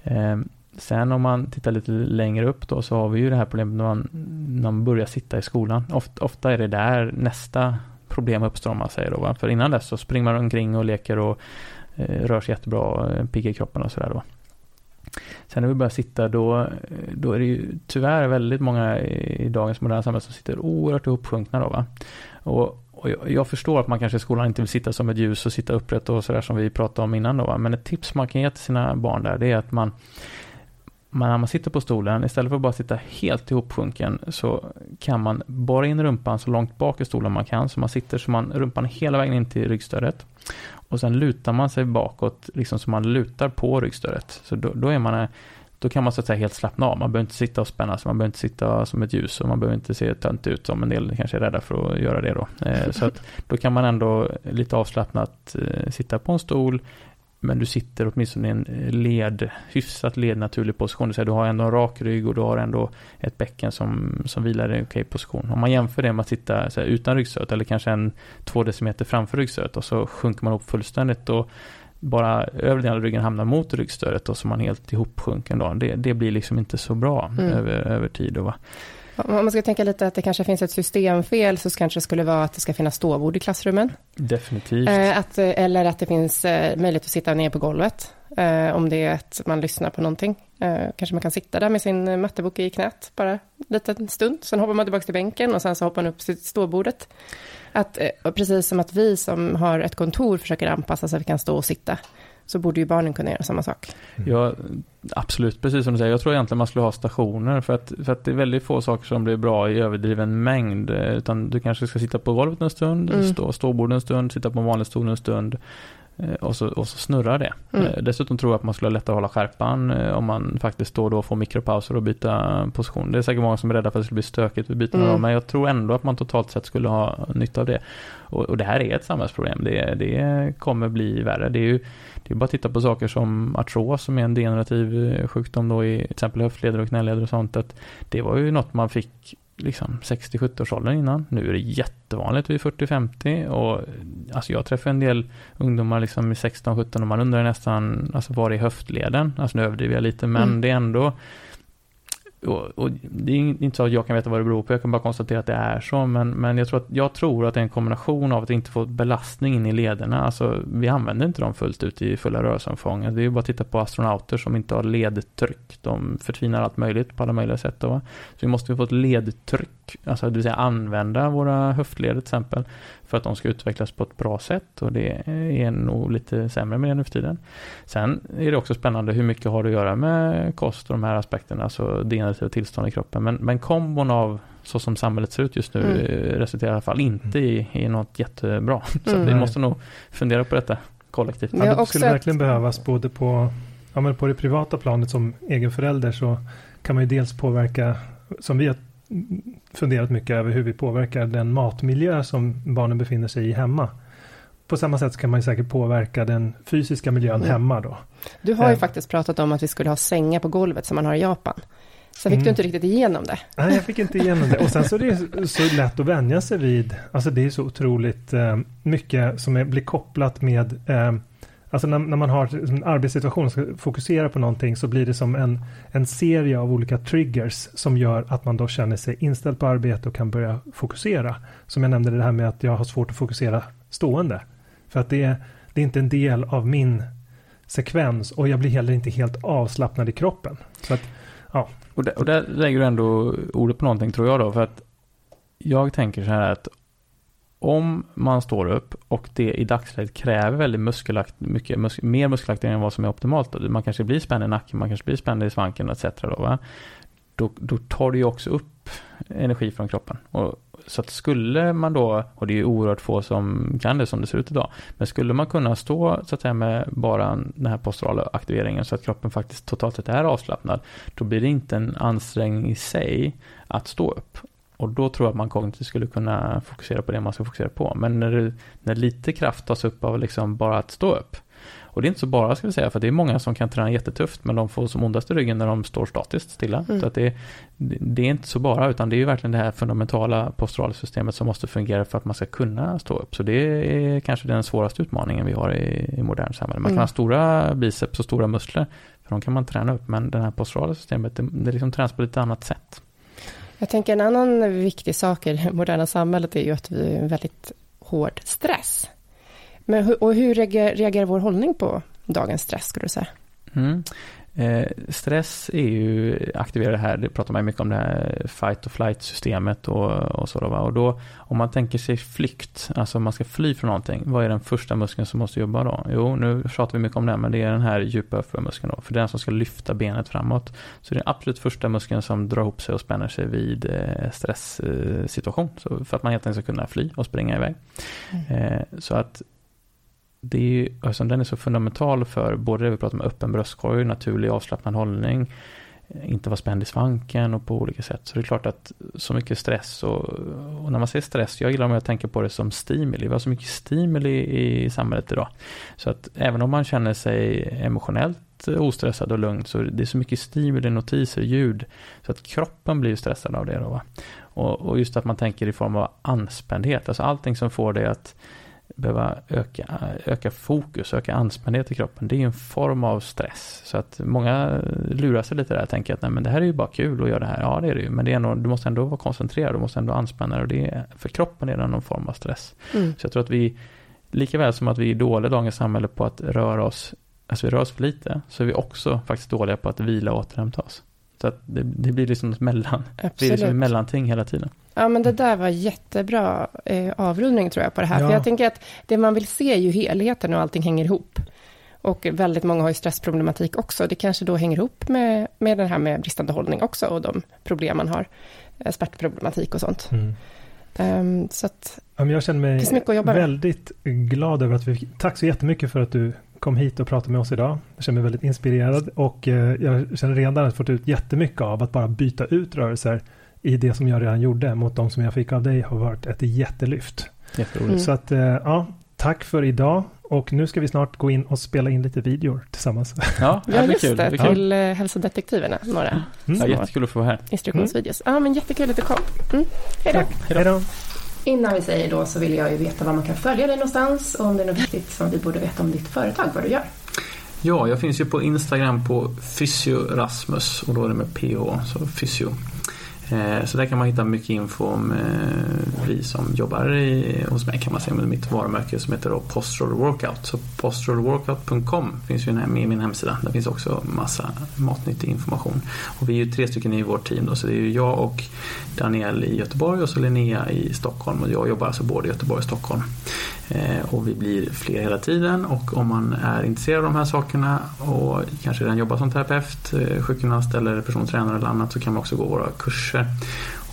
Eh, sen om man tittar lite längre upp då så har vi ju det här problemet när man, när man börjar sitta i skolan. Ofta, ofta är det där nästa problem uppstår om man säger då. Va? För innan dess så springer man omkring och leker och eh, rör sig jättebra, eh, pigg i kroppen och sådär då. Sen när vi börjar sitta då, eh, då är det ju tyvärr väldigt många i dagens moderna samhälle som sitter oerhört ihopsjunkna då va. Och, och jag, jag, förstår att man kanske i skolan inte vill sitta som ett ljus och sitta upprätt och sådär som vi pratade om innan då va. Men ett tips man kan ge till sina barn där det är att man man, när man sitter på stolen, istället för att bara sitta helt ihopsjunken, så kan man borra in rumpan så långt bak i stolen man kan, så man sitter så man rumpan hela vägen in till ryggstödet. Och sen lutar man sig bakåt, liksom så man lutar på ryggstödet. Så då, då är man då kan man så att säga helt slappna av. Man behöver inte sitta och spänna sig, man behöver inte sitta som ett ljus och man behöver inte se tönt ut som en del kanske är rädda för att göra det då. Eh, så att då kan man ändå lite avslappnat eh, sitta på en stol, men du sitter åtminstone i en eh, led, hyfsat lednaturlig position. Du har ändå en rak rygg och du har ändå ett bäcken som, som vilar i en okej position. Om man jämför det med att sitta här, utan ryggstöt eller kanske en två decimeter framför ryggstöt och så sjunker man upp fullständigt och bara övre delen av ryggen hamnar mot ryggstödet och så man helt ihopsjunken då. Det, det blir liksom inte så bra mm. över, över tid. Då, va? Om man ska tänka lite att det kanske finns ett systemfel så kanske det skulle vara att det ska finnas ståbord i klassrummen. Definitivt. Eh, att, eh, eller att det finns eh, möjlighet att sitta ner på golvet. Om det är att man lyssnar på någonting. Kanske man kan sitta där med sin mattebok i knät bara en liten stund. Sen hoppar man tillbaka till bänken och sen så hoppar man upp till ståbordet. Att, precis som att vi som har ett kontor försöker anpassa så att vi kan stå och sitta så borde ju barnen kunna göra samma sak. Mm. Ja, absolut, precis som du säger. Jag tror egentligen man skulle ha stationer för att, för att det är väldigt få saker som blir bra i överdriven mängd. Utan du kanske ska sitta på golvet en stund, mm. stå ståbord en stund, sitta på en vanlig stol en stund. Eh, och så, och så snurrar det. Mm. Eh, dessutom tror jag att man skulle ha lättare att hålla skärpan eh, om man faktiskt då och då får mikropauser och byta position. Det är säkert många som är rädda för att det skulle bli stökigt vid byten mm. men jag tror ändå att man totalt sett skulle ha nytta av det. Och, och det här är ett samhällsproblem. Det, det kommer bli värre. Det är ju det är bara att titta på saker som artros som är en degenerativ sjukdom då i till exempel höftleder och knäleder och sånt. Att det var ju något man fick liksom 60-70 års åldern innan. Nu är det jättevanligt vid 40-50 och alltså jag träffar en del ungdomar liksom i 16-17 och man undrar nästan alltså var är höftleden? Alltså nu överdriver jag lite men mm. det är ändå och, och, det är inte så att jag kan veta vad det beror på, jag kan bara konstatera att det är så, men, men jag, tror att, jag tror att det är en kombination av att inte få belastning in i lederna, alltså vi använder inte dem fullt ut i fulla rörelseomfång, det är ju bara att titta på astronauter som inte har ledtryck, de förtvinar allt möjligt på alla möjliga sätt då. Så vi måste få ett ledtryck, alltså det vill säga använda våra höftleder till exempel, för att de ska utvecklas på ett bra sätt och det är nog lite sämre med det nu för tiden. Sen är det också spännande hur mycket har det att göra med kost och de här aspekterna, alltså degenerativa tillstånd i kroppen. Men, men kombon av så som samhället ser ut just nu mm. resulterar i alla fall inte i, i något jättebra. Så mm. vi måste nog fundera på detta kollektivt. Ja, det skulle verkligen behövas både på, ja, men på det privata planet som egen förälder så kan man ju dels påverka, som vi har funderat mycket över hur vi påverkar den matmiljö som barnen befinner sig i hemma. På samma sätt kan man ju säkert påverka den fysiska miljön mm. hemma då. Du har ju eh. faktiskt pratat om att vi skulle ha sängar på golvet som man har i Japan. Sen fick mm. du inte riktigt igenom det. Nej, jag fick inte igenom det. Och sen så är det så lätt att vänja sig vid, alltså det är så otroligt eh, mycket som är, blir kopplat med eh, Alltså när, när, man har en arbetssituation och ska fokusera på någonting så blir det som en, en serie av olika triggers som gör att man då känner sig inställd på arbete och kan börja fokusera. Som jag nämnde det här med att jag har svårt att fokusera stående. För att det är, det är inte en del av min sekvens och jag blir heller inte helt avslappnad i kroppen. Så att, ja. och, där, och där lägger du ändå ordet på någonting tror jag då. För att jag tänker så här att om man står upp och det i dagsläget kräver väldigt muskelakt, mycket mus mer muskelaktivitet än vad som är optimalt. Då. Man kanske blir spänd i nacken, man kanske blir spänd i svanken etc. Då, va? Då, då tar det ju också upp energi från kroppen. Och, så att skulle man då, och det är ju oerhört få som kan det som det ser ut idag, men skulle man kunna stå så att säga med bara den här posturala aktiveringen så att kroppen faktiskt totalt sett är avslappnad, då blir det inte en ansträngning i sig att stå upp. Och då tror jag att man kognitivt skulle kunna fokusera på det man ska fokusera på. Men när, det, när lite kraft tas upp av liksom bara att stå upp. Och det är inte så bara ska vi säga, för det är många som kan träna jättetufft, men de får som ondast i ryggen när de står statiskt stilla. Mm. Så att det, det, är inte så bara, utan det är ju verkligen det här fundamentala posturala systemet som måste fungera för att man ska kunna stå upp. Så det är kanske den svåraste utmaningen vi har i, i modernt samhälle. Man kan mm. ha stora biceps och stora muskler, för de kan man träna upp, men det här posturala systemet, det, det liksom tränas på lite annat sätt. Jag tänker en annan viktig sak i det moderna samhället är ju att vi är en väldigt hård stress. Men, och hur reagerar, reagerar vår hållning på dagens stress, skulle du säga? Mm. Eh, stress är ju aktiverar det här, det pratar man mycket om det här fight och flight systemet och, och så då? Och då om man tänker sig flykt, alltså man ska fly från någonting, vad är den första muskeln som måste jobba då? Jo, nu pratar vi mycket om det, men det är den här djupa muskeln då, för den som ska lyfta benet framåt. Så det är den absolut första muskeln som drar ihop sig och spänner sig vid eh, stresssituation, så för att man helt enkelt ska kunna fly och springa iväg. Mm. Eh, så att det är ju, eftersom den är så fundamental för både det vi pratar om öppen bröstkorg, naturlig avslappnad hållning, inte vara spänd i svanken och på olika sätt. Så det är klart att så mycket stress och, och när man ser stress, jag gillar om jag tänker på det som stimuli. Vi har så mycket stimuli i samhället idag. Så att även om man känner sig emotionellt ostressad och lugn så det är så mycket stimuli, notiser, ljud så att kroppen blir stressad av det. Då, va? Och, och just att man tänker i form av anspändhet, alltså allting som får dig att behöva öka, öka fokus, öka anspändhet i kroppen. Det är en form av stress. Så att många lurar sig lite där och tänker att nej men det här är ju bara kul att göra det här. Ja det är det ju, men det är ändå, du måste ändå vara koncentrerad, du måste ändå anspänna dig och det är, för kroppen är det någon form av stress. Mm. Så jag tror att vi, lika väl som att vi är dåliga i dagens samhälle på att röra oss, alltså vi rör oss för lite, så är vi också faktiskt dåliga på att vila och återhämta oss. Så att det, det blir liksom ett mellan, Absolut. det blir liksom ett mellanting hela tiden. Ja, men det där var jättebra eh, avrundning tror jag på det här. Ja. För jag tänker att det man vill se är ju helheten och allting hänger ihop. Och väldigt många har ju stressproblematik också. Det kanske då hänger ihop med, med det här med bristande hållning också och de problem man har. Smärtproblematik och sånt. Mm. Um, så att, jag känner mig väldigt glad över att vi Tack så jättemycket för att du kom hit och pratade med oss idag. Jag känner mig väldigt inspirerad och eh, jag känner redan att jag fått ut jättemycket av att bara byta ut rörelser i det som jag redan gjorde mot de som jag fick av dig har varit ett jättelyft. Jätteroligt. Så att, eh, ja, tack för idag. Och nu ska vi snart gå in och spela in lite videor tillsammans. Ja, det ja just kul. det. Till ja. Eh, hälsodetektiverna, några. Mm. Ja, jättekul att få vara här. Instruktionsvideos. Mm. Ja, men jättekul att du kom. Mm. Hej då. Hej då. Innan vi säger då så vill jag ju veta var man kan följa dig någonstans och om det är något viktigt som vi borde veta om ditt företag, vad du gör. Ja, jag finns ju på Instagram på fysiorasmus och då är det med PH, så fysio. Eh, så där kan man hitta mycket info om eh, vi som jobbar i, hos mig kan man säga med mitt varumärke som heter då Postural Workout. Så posturalworkout.com finns ju med i min hemsida. Där finns också massa matnyttig information. Och vi är ju tre stycken i vårt team då, så det är ju jag och Daniel i Göteborg och så Linnea i Stockholm. Och jag jobbar alltså både i Göteborg och Stockholm. Eh, och vi blir fler hela tiden och om man är intresserad av de här sakerna och kanske redan jobbar som terapeut, eh, sjukgymnast eller persontränare eller annat så kan man också gå våra kurser.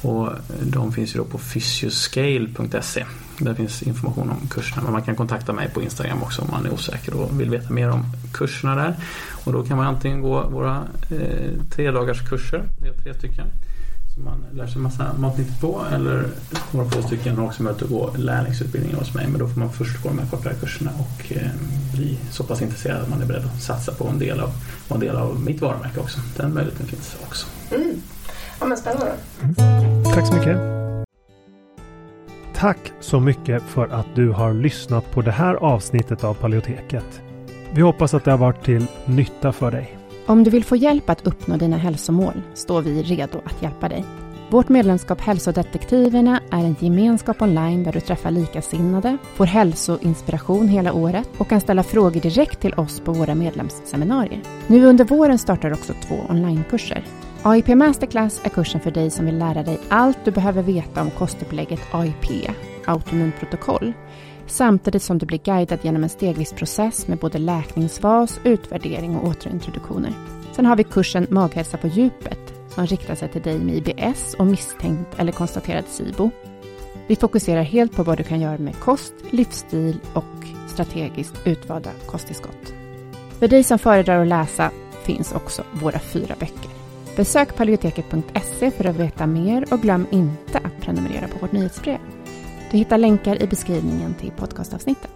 Och de finns ju då på fysioscale.se. Där finns information om kurserna. Men man kan kontakta mig på Instagram också om man är osäker och vill veta mer om kurserna där. Och då kan man antingen gå våra eh, tre dagars kurser, vi har tre stycken som man lär sig massa matnyttigt på eller några få stycken har också möjlighet att gå lärlingsutbildningar hos mig men då får man först gå de här kortare kurserna och eh, bli så pass intresserad att man är beredd att satsa på en del av, en del av mitt varumärke också. Den möjligheten finns också. Mm. Ja men spännande. Mm. Tack så mycket. Tack så mycket för att du har lyssnat på det här avsnittet av Paleoteket. Vi hoppas att det har varit till nytta för dig. Om du vill få hjälp att uppnå dina hälsomål står vi redo att hjälpa dig. Vårt medlemskap Hälsodetektiverna är en gemenskap online där du träffar likasinnade, får hälsoinspiration hela året och kan ställa frågor direkt till oss på våra medlemsseminarier. Nu under våren startar också två onlinekurser. AIP Masterclass är kursen för dig som vill lära dig allt du behöver veta om kostupplägget AIP, autonomt protokoll, samtidigt som du blir guidad genom en stegvis process med både läkningsfas, utvärdering och återintroduktioner. Sen har vi kursen Maghälsa på djupet som riktar sig till dig med IBS och misstänkt eller konstaterad SIBO. Vi fokuserar helt på vad du kan göra med kost, livsstil och strategiskt utvalda kosttillskott. För dig som föredrar att läsa finns också våra fyra böcker. Besök paleoteket.se för att veta mer och glöm inte att prenumerera på vårt nyhetsbrev. Du hittar länkar i beskrivningen till podcastavsnittet.